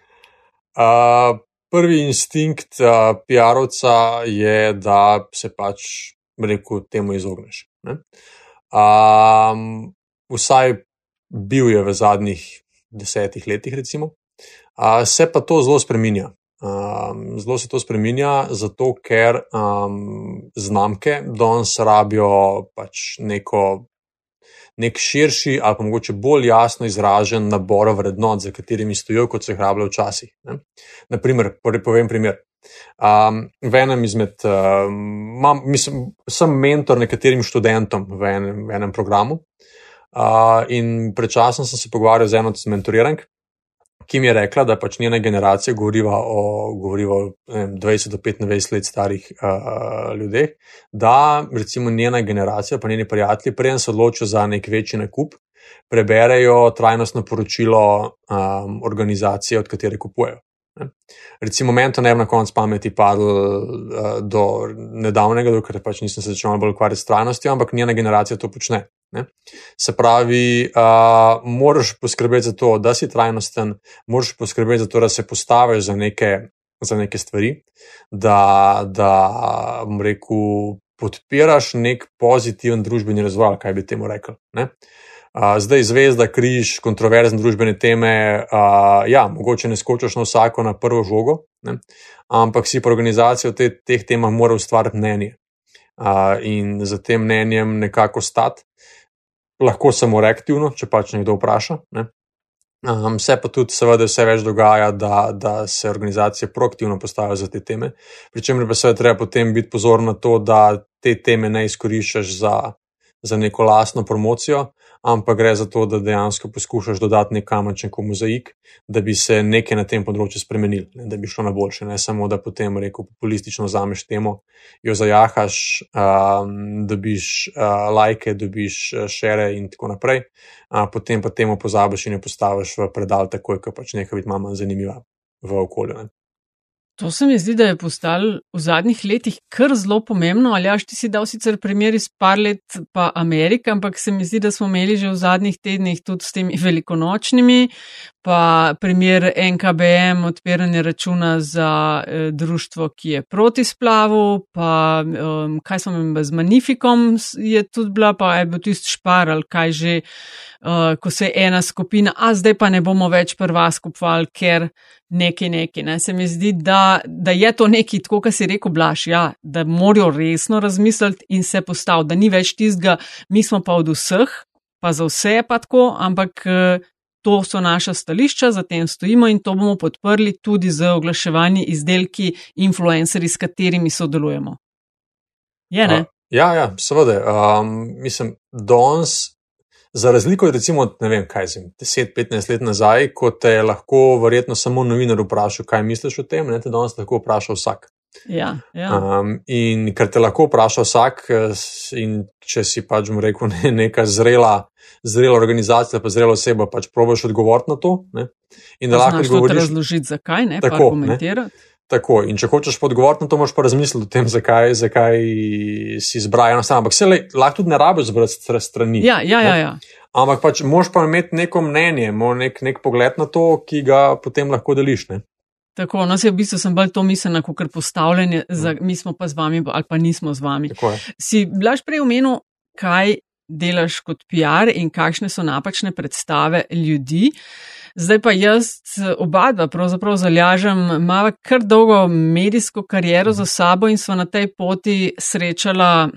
Uh, prvi instinkt uh, PR-ovca je, da se pač reku, temu izogneš. Um, vsaj bil je v zadnjih desetih letih, recimo. Uh, se pa to zelo spremenja. Um, zelo se to spremenja, zato ker um, znamke danes rabijo pač neko, nek širši ali pa mogoče bolj jasno izražen nabor vrednot, za katerimi stojijo, kot so jih rabljali včasih. Ne? Naprimer, povem primer. Um, v enem izmed, um, mam, mislim, sem mentor nekaterim študentom v enem, v enem programu. Uh, in pred časom sem se pogovarjal z eno od mentorirank, ki mi je rekla, da pač njena generacija govoriva o, govoriva o vem, 20 do 25 let starih uh, ljudeh, da recimo njena generacija, pa njeni prijatelji, preden se odločijo za nek večji nakup, preberejo trajnostno poročilo um, organizacije, od katere kupujejo. Ne. Recimo, meni to ne bi na koncu pameti padlo uh, do nedavnega, dokler pač nisem se začel bolj ukvarjati s trajnostjo, ampak njena generacija to počne. Ne? Se pravi, uh, moraš poskrbeti za to, da si trajnosten, moraš poskrbeti za to, da se postaviš za neke, za neke stvari, da, da reku, podpiraš nek pozitiven družbeni razvoj, kaj bi temu rekel. Ne? Uh, zdaj, zvezda, križ, kontroverzne družbene teme, uh, ja, mogoče ne skočiš na vsako na prvo žogo, ne? ampak si po organizaciji o te, teh temah mora ustvariti mnenje. Uh, in za tem mnenjem nekako stati lahko samo reaktivno, če pač nekdo vpraša. Ne. Um, se pa tudi, seveda, vse več dogaja, da, da se organizacije proaktivno postavijo za te teme. Pričemer pa seveda treba potem biti pozoren na to, da te teme ne izkoriščaš za, za neko lastno promocijo, ampak gre za to, da dejansko poskušaš dodati nek kamenček v mozaik, da bi se nekaj na tem področju spremenil, ne, da bi šlo na boljše, ne samo da potem reko populistično zameš temo, jo zajahaš, um, dobiš uh, lajke, dobiš šere uh, in tako naprej, uh, potem pa temu pozabiš in jo postaviš v predal, takoj, ko pač nekaj biti manj zanimiva v okolju. Ne. To se mi zdi, da je postalo v zadnjih letih kar zelo pomembno. Ali až ti si dal sicer primer iz par let pa Amerike, ampak se mi zdi, da smo imeli že v zadnjih tednih tudi s temi velikonočnimi, pa primer NKBM, odpiranje računa za eh, društvo, ki je proti splavu, pa um, kaj smo imeli z Magnifikom, je tudi bila, pa je bil tisti špar ali kaj že, uh, ko se je ena skupina, a zdaj pa ne bomo več prva skupvali, ker nekaj, nekaj. Ne. Se mi zdi, da, da je to nekaj, tako kot si rekel, blaš, ja, da morajo resno razmisliti in se postaviti, da ni več tistega, mi smo pa od vseh, pa za vse je pa tako, ampak to so naša stališča, za tem stojimo in to bomo podprli tudi z oglaševanji izdelki, influencerji, s katerimi sodelujemo. Je, ne? A, ja, ja, seveda. Um, mislim, danes. Za razliko recimo, ne vem, kaj sem 10-15 let nazaj, ko te je lahko verjetno samo novinar vprašal, kaj misliš o tem, ne te danes lahko vpraša vsak. Ja, ja. Um, in ker te lahko vpraša vsak, in če si pač mu rekel, ne, neka zrela, zrela organizacija, pa zrela oseba, pač probiš odgovoriti na to. Ne? In da lahko odgovoriš. Razložiti, zakaj ne, tako komentirati. Tako, in če hočeš odgovoriti na to, moraš pa razmisliti o tem, zakaj, zakaj si izbral eno stran. Ampak se le, lahko tudi ne rabiš zbrati strani. Ja, ja, ja, ja. Ampak pač moraš pa imeti neko mnenje, nek, nek pogled na to, ki ga potem lahko deliš. Ne? Tako, no, se v bistvu sem bolj to mislil, kot kar postavljanje, za, mm. mi smo pa z vami ali pa nismo z vami. Si blaž prej omenil, kaj delaš kot PR in kakšne so napačne predstave ljudi. Zdaj pa jaz, oba dva, pravzaprav zalažem, imamo kar dolgo medijsko kariero za sabo in smo na tej poti srečala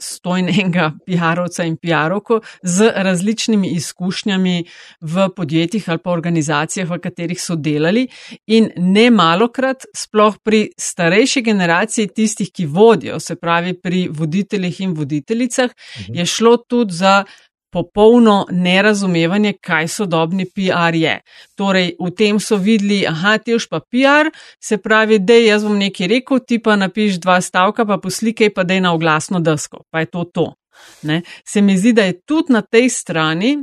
stojnega PR-ovca in PR-ovko z različnimi izkušnjami v podjetjih ali pa organizacijah, v katerih so delali. In ne malokrat, sploh pri starejši generaciji, tistih, ki vodijo, se pravi pri voditeljih in voditeljicah, mhm. je šlo tudi za popolno nerazumevanje, kaj sodobni PR je. Torej, v tem so videli, aha, ti už pa PR, se pravi, da jaz bom nekaj rekel, ti pa napiš dva stavka, pa poslikaj, pa da je na oglasno desko, pa je to to. Ne? Se mi zdi, da je tudi na tej strani,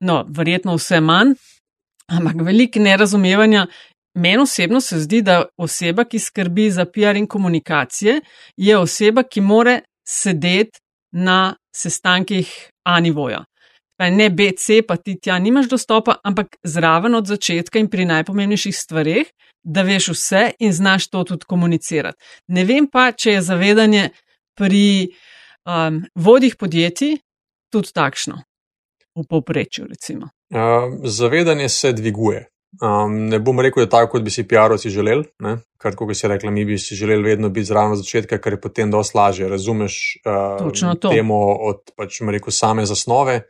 no, verjetno vse manj, ampak veliko nerazumevanja. Meni osebno se zdi, da oseba, ki skrbi za PR in komunikacije, je oseba, ki more sedeti na sestankih A nivoja ne BC, pa ti tja nimaš dostopa, ampak zraven od začetka in pri najpomembnejših stvarih, da veš vse in znaš to tudi komunicirati. Ne vem pa, če je zavedanje pri um, vodih podjetij tudi takšno, v povprečju. Uh, zavedanje se dviguje. Um, ne bom rekel, da je tako, kot bi si PR-ovci želeli, ker kot si rekla, mi bi si želeli vedno biti zraven od začetka, ker je potem dosti lažje. Razumeš uh, temo od pač, rekel, same zasnove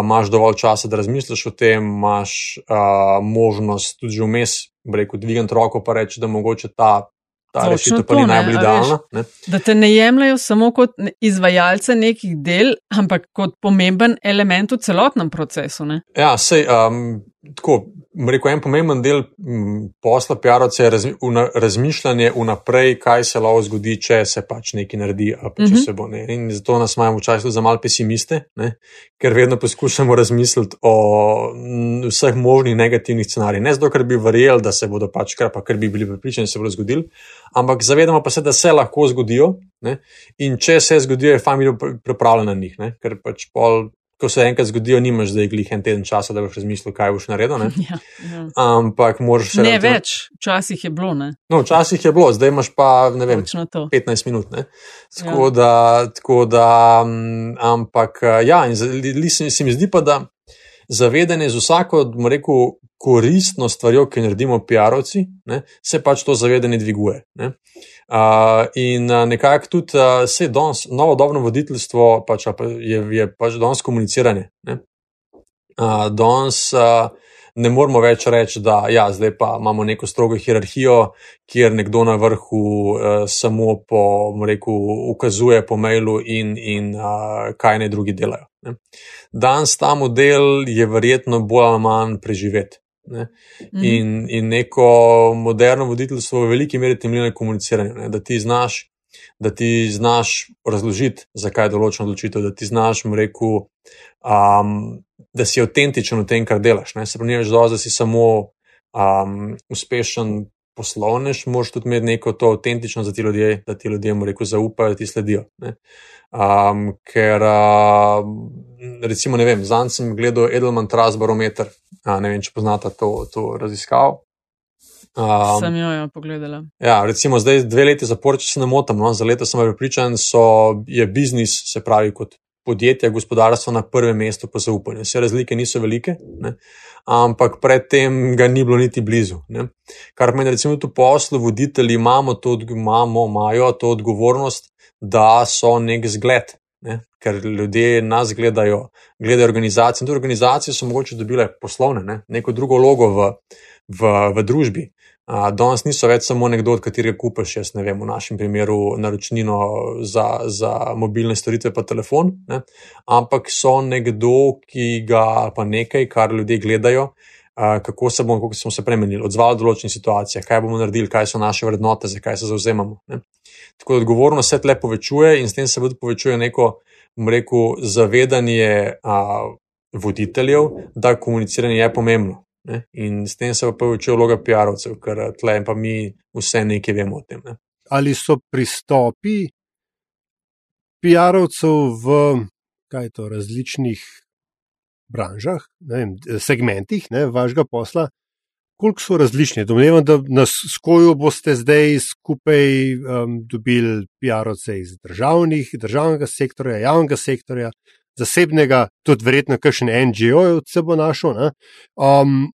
imaš dovolj časa, da razmisliš o tem, imaš uh, možnost tudi vmes, rekel, dvigati roko in reči, da mogoče ta. Ta rešitev pa ni najbolj idealna. Da te ne jemljajo samo kot izvajalce nekih del, ampak kot pomemben element v celotnem procesu. Ne? Ja, sej, um, tako, rekel, en pomemben del posla PR-ovce je razmi, razmišljanje vnaprej, kaj se lahko zgodi, če se pač nekaj naredi, pa če uh mhm. -huh. se bo ne. In zato nas imamo včasih za mal pesimiste, ne? ker vedno poskušamo razmisliti o vseh možnih negativnih scenarijih. Ne zato, ker bi verjeli, da se bodo pač, ker, pa, ker bi bili pripričani, da se bodo zgodili, ampak zavedamo pa se, da se lahko zgodijo. Ne? In če se zgodijo, je familija pripravljena na njih, ne? ker pač pol ko se enkrat zgodijo, nimaš zdaj glih en teden časa, da boš razmislil, kaj boš naredil. Ja, ja. Ampak moraš še. Ne več, včasih je bilo. Ne? No, včasih je bilo, zdaj imaš pa ne vem, 15 minut. Tako, ja. da, tako da, ampak ja, in se, se mi zdi pa, da zavedanje z vsako, bomo rekel, koristno stvarjo, ki naredimo PR-ovci, se pač to zavedanje dviguje. Ne? Uh, in uh, nekako tudi uh, se danes, novo dobno voditeljstvo pač, je, je pač danes komuniciranje. Uh, danes uh, ne moramo več reči, da ja, zdaj pa imamo neko strogo hierarhijo, kjer nekdo na vrhu uh, samo po, reku, ukazuje po mailu in, in uh, kaj ne drugi delajo. Ne. Danes ta model je verjetno bolj ali manj preživeti. Ne? Mhm. In, in neko moderno voditeljstvo v veliki meri temelji na komuniciranju, ne? da ti znaš. Da ti znaš razložiti, zakaj je določena odločitev, da ti znaš reku, um, da si avtentičen v tem, kar delaš. Ne? Se pravi, več dovolj, da si samo um, uspešen poslovnež, moraš tudi imeti neko to avtentičnost, da ti ljudje, da ti ljudje reku, zaupajo, da ti sledijo. Um, ker, uh, recimo, ne vem, zanj sem gledal Edelman Trust Barometer, A, ne vem, če poznate to, to raziskavo. Um, sem jo, jo pogledala. Ja, recimo zdaj dve leti zapor, če se ne motim, no, za leto sem pripričan, da je biznis, se pravi, kot podjetje, gospodarstvo na prvem mestu po zaupanju. Vse razlike niso velike, ne, ampak predtem ga ni bilo niti blizu. Ne. Kar pomeni, recimo, tu poslu voditelji imamo to, imamo, imajo to odgovornost, da so nek zgled. ne? ker ljudje nas gledajo, gledajo organizacije. In te organizacije so mogoče dobile poslovne, ne? neko drugo vlogo v, v, v družbi. Danes niso več samo nekdo, od katerega kupiš, jaz ne vem, v našem primeru naročnino za, za mobilne storitve, pa telefon, ne? ampak so nekdo, ki ga pa nekaj, kar ljudje gledajo, kako se bomo, kako smo se premenili, odzvali v določenih situacijah, kaj bomo naredili, kaj so naše vrednote, zakaj se zauzemamo. Ne? Tako da odgovornost se tle povečuje in s tem se tudi povečuje neko, rekel, zavedanje a, voditeljev, da komuniciranje je pomembno. Ne? In s tem se pa povečuje vloga PR-ovcev, ker tle pa mi vse nekaj vemo o tem. Ne? Ali so pristopi PR-ovcev v to, različnih branžah, vem, segmentih ne, vašega posla, koliko so različni. Domnevam, da na skoju boste zdaj skupaj um, dobili PR-ovce iz državnih, državnega sektorja, javnega sektorja, zasebnega, tudi verjetno kakšen NGO se bo našel. Um,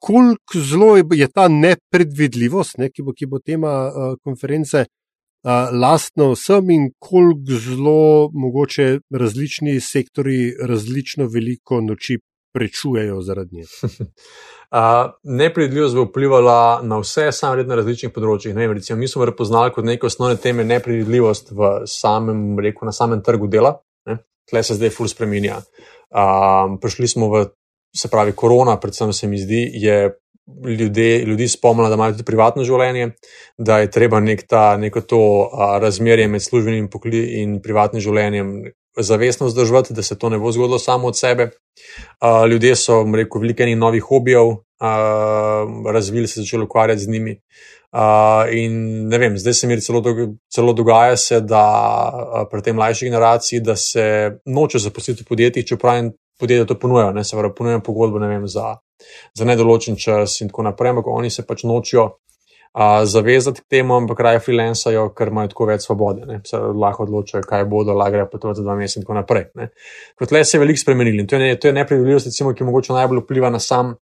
koliko zelo je ta nepredvidljivost, ne, ki, bo, ki bo tema uh, konference. Uh, lastno vsem in koliko zelo mogoče različni sektori različno veliko noči prečujejo zaradi nje. Uh, nepredvidljivost bo vplivala na vse, samo na različnih področjih. Ne, recimo, mi smo prepoznali kot neke osnovne teme nepredvidljivost v samem, reku, na samem trgu dela, tle se zdaj ful spremenja. Uh, prišli smo v, se pravi, korona, predvsem se mi zdi, je ljudje, ljudi spomnila, da imajo tudi privatno življenje, da je treba nek ta, neko to a, razmerje med službenim in privatnim življenjem zavestno vzdrževati, da se to ne bo zgodilo samo od sebe. A, ljudje so, rekel, veliko enih novih hobijev, a, razvili se začeli ukvarjati z njimi. Uh, in ne vem, zdaj se mi celo, do, celo dogaja, se, da uh, pri tej mlajši generaciji, da se noče zaposliti v podjetjih, čeprav jim podjetja to ponujajo, ne se pravi, ponujajo pogodbo vem, za za nedoločen čas in tako naprej, ampak oni se pač nočijo a, zavezati k temu, ampak raje freelancajo, ker imajo tako več svobode, ne? se lahko odločajo, kaj bodo, lagre pa to za dva meseca in tako naprej. Ne? Kot le se je veliko spremenili in to je, ne, je nepredvidljivost, recimo, ki mogoče najbolj vpliva na sam.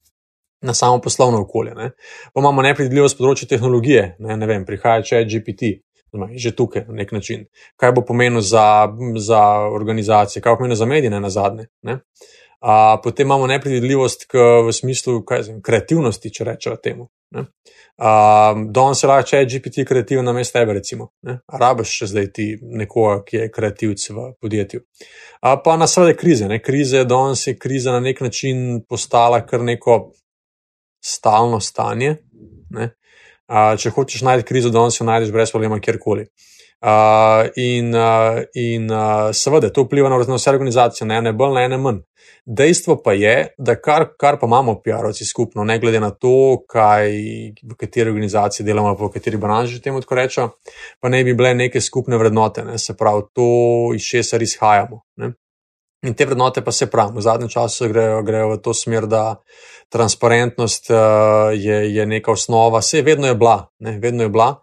Na samo poslovno okolje. Ne. Pa imamo nepredvidljivost področja tehnologije. Ne, ne vem, prihaja če GPT, že tukaj na nek način. Kaj bo pomenilo za, za organizacije, kaj bo pomenilo za medije, na zadnje. Uh, A, potem imamo nepredvidljivost k, v smislu zim, kreativnosti, če rečemo temu. Danes se lahko če je GPT kreativen na mestu tebe, recimo. Rabiš še zdaj ti nekoga, ki je kreativc v podjetju. A, pa na seveda krize. Ne? Krize, danes je kriza na nek način postala kar neko stalno stanje. Ne? A, če hočeš najti krizo, danes jo najdeš brez problema kjerkoli. Uh, in uh, in uh, seveda, to vpliva na vse organizacije, ne ene bolj, ne ene manj. Dejstvo pa je, da kar, kar pa imamo PR-ovci skupno, ne glede na to, kaj, v kateri organizaciji delamo, v kateri branži temu tako rečemo, pa ne bi bile neke skupne vrednote, ne? se pravi, to iz česar izhajamo. Ne? In te vrednote pa se pravi, v zadnjem času grejo, grejo v to smer, da transparentnost uh, je, je neka osnova, vse vedno je bila, ne? vedno je bila.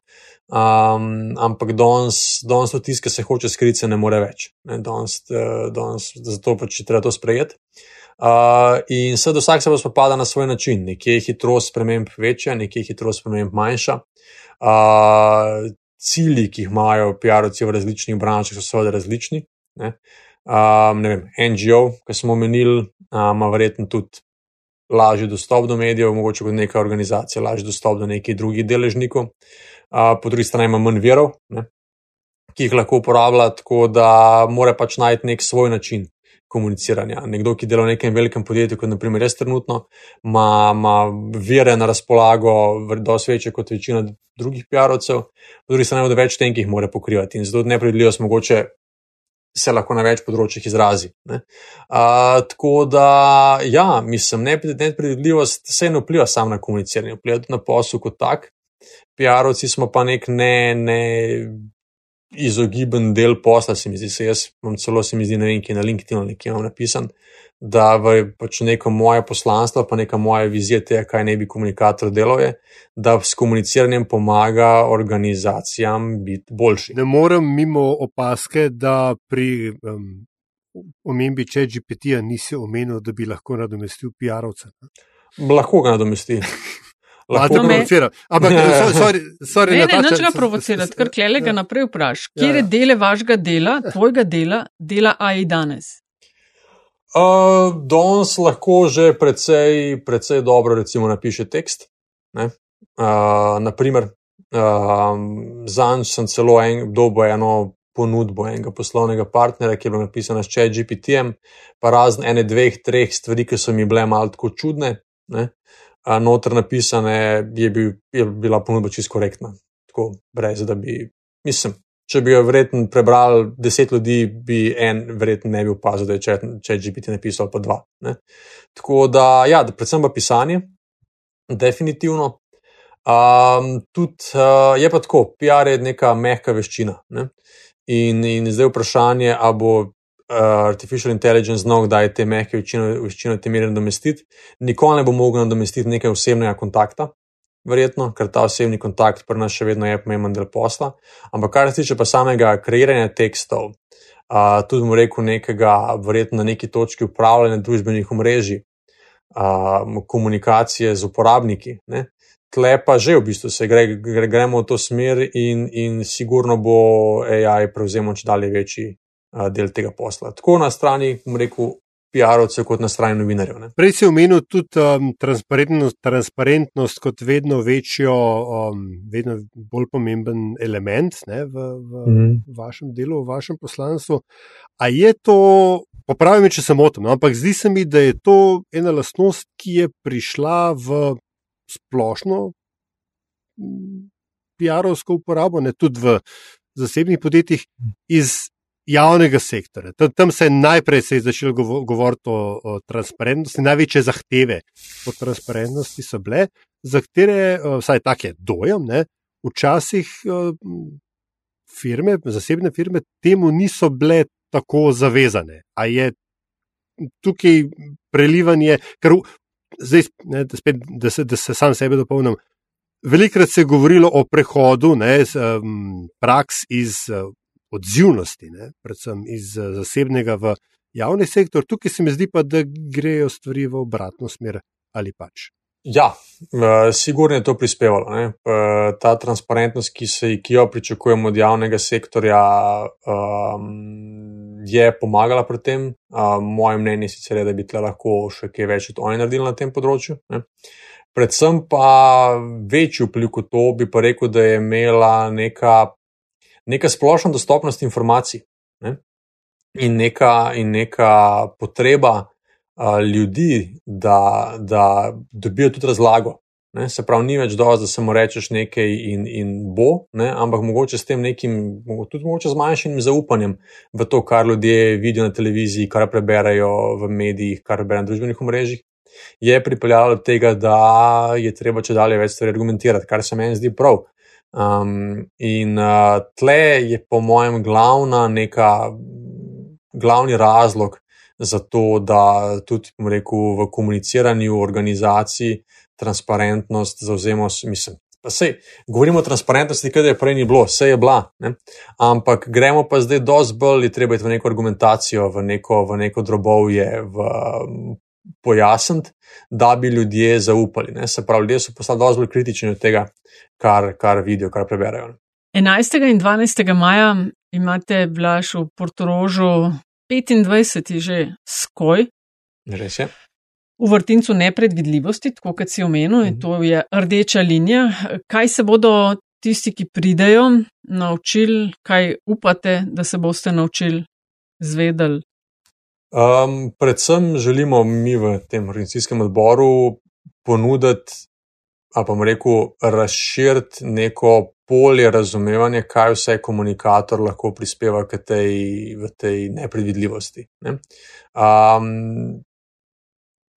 Um, ampak danes, danes to tiskaj se hoče skriti, se ne more več. Ne, danes, uh, danes, zato pač treba to sprejeti. Uh, in sedaj vsak se bo spopadal na svoj način. Nekje je hitrost sprememb večja, nekje je hitrost sprememb manjša. Uh, cilji, ki jih imajo PR-ovci v različnih branžah, so seveda različni. Ne. Um, vem, NGO, ki smo omenili, ima verjetno tudi lažji dostop do medijev, mogoče kot neka organizacija, lažji dostop do nekih drugih deležnikov po drugi strani ima manj verov, ne, ki jih lahko uporablja, tako da mora pač najti nek svoj način komuniciranja. Nekdo, ki dela v nekem velikem podjetju, kot naprimer jaz trenutno, ima, ima vere na razpolago, dosti večje kot večina drugih PR-ovcev, po drugi strani od več tenkih mora pokrivati in zato nepredvidljivost mogoče. Se lahko na več področjih izrazi. Uh, tako da, ja, mislim, nepredvidljivost se ne vpliva samo na komuniciranje, vpliva tudi na posel kot tak. PR-ovci smo pa nek ne, ne izogiben del posla, se mi zdi. Se jaz imam celo, se mi zdi, ne vem, ki na LinkedIn nekje imam napisan, da v pač neko moje poslanstvo, pa neka moja vizija tega, kaj ne bi komunikator delal, je, da s komuniciranjem pomaga organizacijam biti boljši. Ne morem mimo opaske, da pri um, omembi če GPT-ja nisi omenil, da bi lahko nadomestil PR-ovce. Lahko ga nadomesti. Lahko no, provocira. Ampak, sorry, sorry, sorry, ne, ne, neč ga provocirati, ker klele ga naprej vpraš. Kje ja, ja. dele vašega dela, tvojega dela, dela AI danes? Uh, danes lahko že precej, precej dobro, recimo, napiše tekst. Uh, naprimer, uh, zanj sem celo en, dobo eno ponudbo enega poslovnega partnerja, ki je bila napisana s ChatGPT-jem, pa razne ene, dveh, treh stvari, ki so mi bile malo tako čudne. Ne? Noter napisane, je, bil, je bila ponudba čisto korektna. Tako, brez da bi, mislim, če bi jo verjetno prebral deset ljudi, bi en verjetno ne bi opazil, da je če, če GPT napisal pa dva. Ne? Tako da, ja, da predvsem pa pisanje, definitivno. Um, tudi uh, je pa tako, PR je neka mehka veščina. Ne? In, in zdaj vprašanje, ali bo artificial intelligence znal, da je te mehke veščine te mere nadomestiti. Nikoli ne bo mogel nadomestiti nekaj osebnega kontakta, verjetno, ker ta osebni kontakt pri nas še vedno je pomemben del posla. Ampak kar se tiče pa samega kreiranja tekstov, uh, tudi mu rekel nekega, verjetno na neki točki upravljanja družbenih omrežij, uh, komunikacije z uporabniki. Ne? Tle pa že v bistvu se gre, gre, gremo v to smer, in, in sigurno bo AI prevzemal če dalje večji del tega posla. Tako na strani, bom rekel, PR-ovcev, kot na strani novinarjev. Ne. Prej si omenil tudi um, transparentnost, transparentnost kot vedno večjo, um, vedno bolj pomemben element ne, v, v mm. vašem delu, v vašem poslanstvu. A je to, popravi me, če se motim, no, ampak zdi se mi, da je to ena lastnost, ki je prišla v splošno PR-ovsko uporabo, ne tudi v zasebnih podjetjih, iz javnega sektorja. Tam se je najprej se je začelo govoriti o, o transparentnosti, največje zahteve po transparentnosti so bile, za katere, vsaj tak je dojem, ne, včasih firme, zasebne firme temu niso bile tako zavezane. A je tukaj prelivanje, ker zdaj, ne, da, spet, da, se, da se sam sebe dopolnim. Velikrat se je govorilo o prehodu ne, z, um, praks iz odzivnosti, ne? predvsem iz eh, zasebnega v javni sektor. Tukaj se mi zdi pa, da grejo stvari v obratno smer ali pač. Ja, eh, sigurno je to prispevalo. Ne? Eh, ta transparentnost, ki, se, ki jo pričakujemo od javnega sektorja, um, je pomagala pri tem. Um, moje mnenje sicer je, da bi lahko še kaj več od oni naredili na tem področju. Ne? Predvsem pa večji vpliv kot to bi pa rekel, da je imela neka neka splošna dostopnost informacij ne? in, neka, in neka potreba a, ljudi, da, da dobijo tudi razlago. Ne? Se pravi, ni več dovolj, da samo rečeš nekaj in, in bo, ne? ampak mogoče s tem nekim, tudi mogoče z manjšim zaupanjem v to, kar ljudje vidijo na televiziji, kar preberajo v medijih, kar preberajo na družbenih omrežjih. Je pripeljalo do tega, da je treba če dalje več stvari argumentirati, kar se meni zdi prav. Um, in uh, tle je, po mojem, glavna neka, glavni razlog za to, da tudi rekel, v komuniciranju organizacij transparentnost zauzemo, mislim. Pa sej, govorimo o transparentnosti, kaj je prej ni bilo, vse je bila, ne? ampak gremo pa zdaj dosti bolj, treba iti v neko argumentacijo, v neko, v neko drobovje, v pojasniti, da bi ljudje zaupali. Ne? Se pravi, ljudje so postali dosti bolj kritični od tega, kar, kar vidijo, kar preberejo. 11. in 12. maja imate blaš v Portorožu 25. že skoj. Res je. V vrtincu nepredvidljivosti, tako kot si omenil, in to je rdeča linija. Kaj se bodo tisti, ki pridejo, naučili, kaj upate, da se boste naučili, zvedeli? Um, predvsem želimo mi v tem organizacijskem odboru ponuditi, pa bom rekel, razširiti neko polje razumevanja, kaj vse komunikator lahko prispeva k tej, tej nepredvidljivosti. Ne? Um,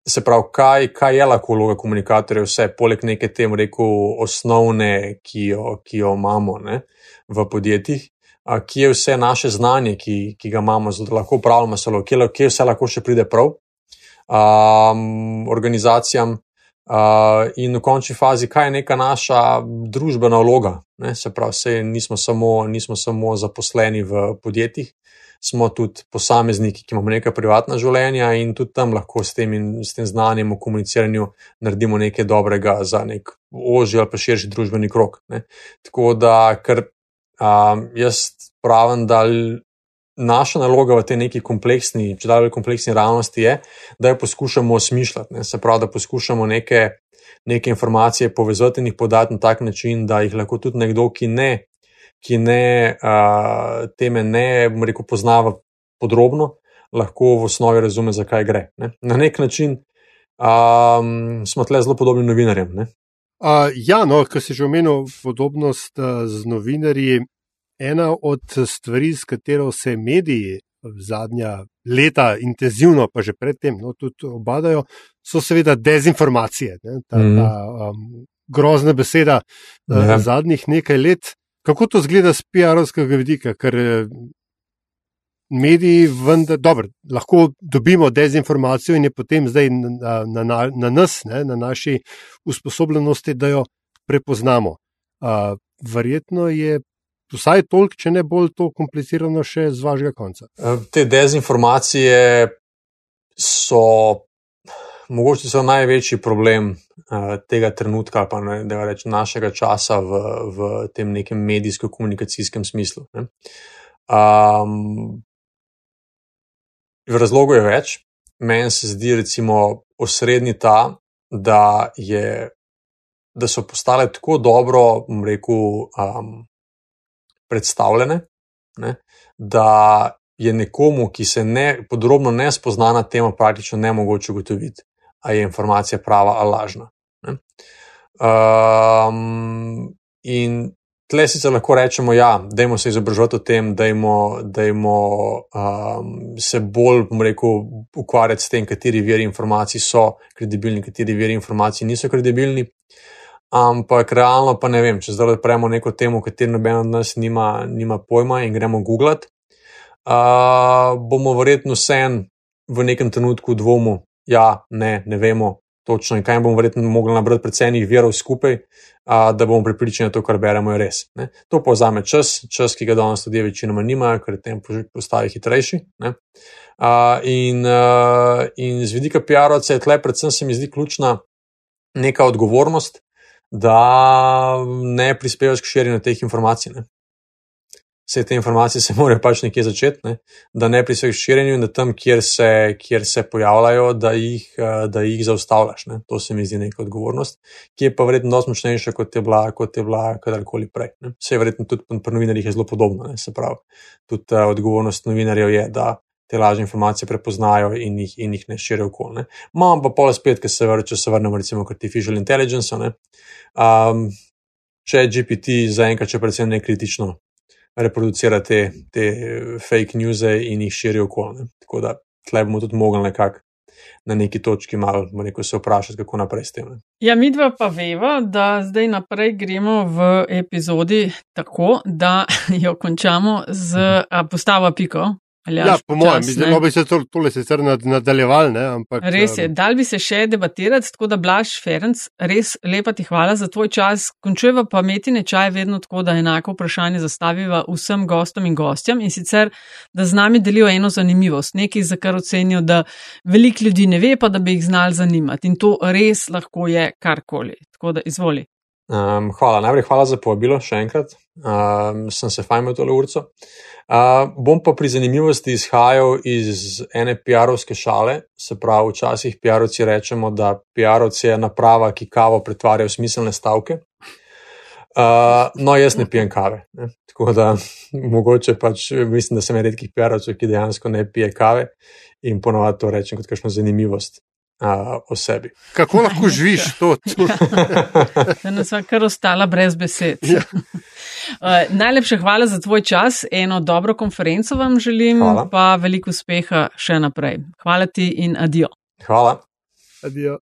se pravi, kaj, kaj je lahko vloga komunikatorja, vse poleg neke tem, rekel, osnovne, ki jo, ki jo imamo ne? v podjetjih kje je vse naše znanje, ki, ki ga imamo, da lahko upravljamo salo, kje, kje vse lahko še pride prav um, organizacijam. Uh, in v končni fazi, kaj je neka naša družbena vloga? Ne? Se pravi, se nismo samo, nismo samo zaposleni v podjetjih, smo tudi posamezniki, ki imamo neka privatna življenja in tudi tam lahko s tem, in, s tem znanjem o komuniciranju naredimo nekaj dobrega za nek ožji ali pa širši družbeni krok. Ne. Tako da, ker um, jaz pravim, da naša naloga v tej neki kompleksni, če da bolj kompleksni realnosti je, da jo poskušamo osmišljati. Ne. Se pravi, da poskušamo neke, neke informacije povezati in jih podati na tak način, da jih lahko tudi nekdo, ki ne. Ki ne uh, teme ne, rekel, poznava podrobno, lahko v osnovi razume, zakaj gre. Ne? Na nek način um, smo tle zelo podobni novinarjem. Uh, ja, no, kar si že omenil, podobnost uh, z novinarji. Ena od stvari, s katero se mediji zadnja leta intenzivno, pa že predtem, no, tudi obadajo, so seveda dezinformacije. Ne? Ta, mm. ta um, grozna beseda uh, ja. zadnjih nekaj let. Kako to zgleda z PR-ovskega vidika? Ker mediji, vendar, dobro, lahko dobimo dezinformacijo in je potem zdaj na, na, na, na nas, ne, na naši usposobljenosti, da jo prepoznamo. Uh, verjetno je vsaj toliko, če ne bolj to komplicirano, še z vašega konca. Te dezinformacije so. Mogoče so največji problem uh, tega trenutka, pa ne, da rečem našega časa v, v tem nekem medijsko-komunikacijskem smislu. Um, Razlogov je več. Meni se zdi, recimo, osrednji ta, da, je, da so postale tako dobro, rekel, um, predstavljene, ne, da je nekomu, ki se ne, podrobno ne spozna na temo, praktično ne mogoče ugotoviti, ali je informacija prava ali lažna. Um, in tle sicer lahko rečemo, ja, dajmo se izobraževati o tem, da dajmo um, se bolj, bom rekel, ukvarjati s tem, kateri veri informacij so kredibilni, kateri veri informacij niso kredibilni. Ampak realno pa ne vem, če zdaj odpremo neko temo, kateri noben od nas nima, nima pojma in gremo googlat, uh, bomo verjetno vsem v nekem trenutku dvomu, ja, ne, ne vemo točno in kaj bomo verjetno mogli nabrati predvsem verov skupaj, a, da bomo pripričani, da to, kar beremo, je res. Ne. To pa vzame čas, čas, ki ga danes ljudje večinoma nimajo, ker tem postaje hitrejši. A, in, a, in z vidika PR-ovca je tle, predvsem se mi zdi ključna neka odgovornost, da ne prispevaš k širjenju teh informacij. Ne vse te informacije se morajo pač nekje začeti, ne? da ne pri vseh širjenju in da tam, kjer se, kjer se pojavljajo, da jih, eh, da jih zaustavljaš. Ne? To se mi zdi neka odgovornost, ki je pa verjetno dosti močnejša, kot je bila, kot je bila kadarkoli prej. Ne? Vse je verjetno tudi pri novinarjih zelo podobno. Ne? Se pravi, tudi uh, odgovornost novinarjev je, da. Te lažne informacije prepoznajo in jih, in jih ne širijo okoli. Imam pa pol spet, ker se, če se vrnemo recimo k artificial intelligence. Um, če je GPT zaenkrat, če predvsem ne kritično reproducira te, te fake news in jih širi okoli. Tako da tle bomo tudi mogli nekako na neki točki malo rekel, se vprašati, kako naprej s tem. Ja, mi dva pa veva, da zdaj naprej gremo v epizodi tako, da jo končamo z mhm. postavo Ja, po mojem, mislim, da bi se to, tole sicer nadaljevali. Ampak, res je, dal bi se še debatirati, tako da Blaž Ferenc, res lepa ti hvala za tvoj čas. Končujeva pa metine čaj vedno tako, da enako vprašanje zastaviva vsem gostom in gostjam in sicer, da z nami delijo eno zanimivost, nekaj, za kar ocenijo, da veliko ljudi ne ve, pa da bi jih znali zanimati. In to res lahko je karkoli. Tako da izvoli. Um, hvala, najprej hvala za povabilo, še enkrat. Um, sem se fajn v tole urco. Uh, bom pa pri zanimivosti izhajal iz ene PR-ovske šale, se pravi, včasih PR-ovci rečemo, da PR-ovci je naprava, ki kavo pretvarja v smiselne stavke. Uh, no, jaz ne pijem kave. Ne? Tako da mogoče pač mislim, da sem redkih PR-ovcev, ki dejansko ne pije kave in ponovadi to rečem kot kakšno zanimivost. Uh, o sebi. Kako lahko živiš to? Da nas je kar ostala brez besed. Ja. Uh, najlepša hvala za tvoj čas, eno dobro konferenco vam želim, hvala. pa veliko uspeha še naprej. Hvala ti in adijo. Hvala. Adijo.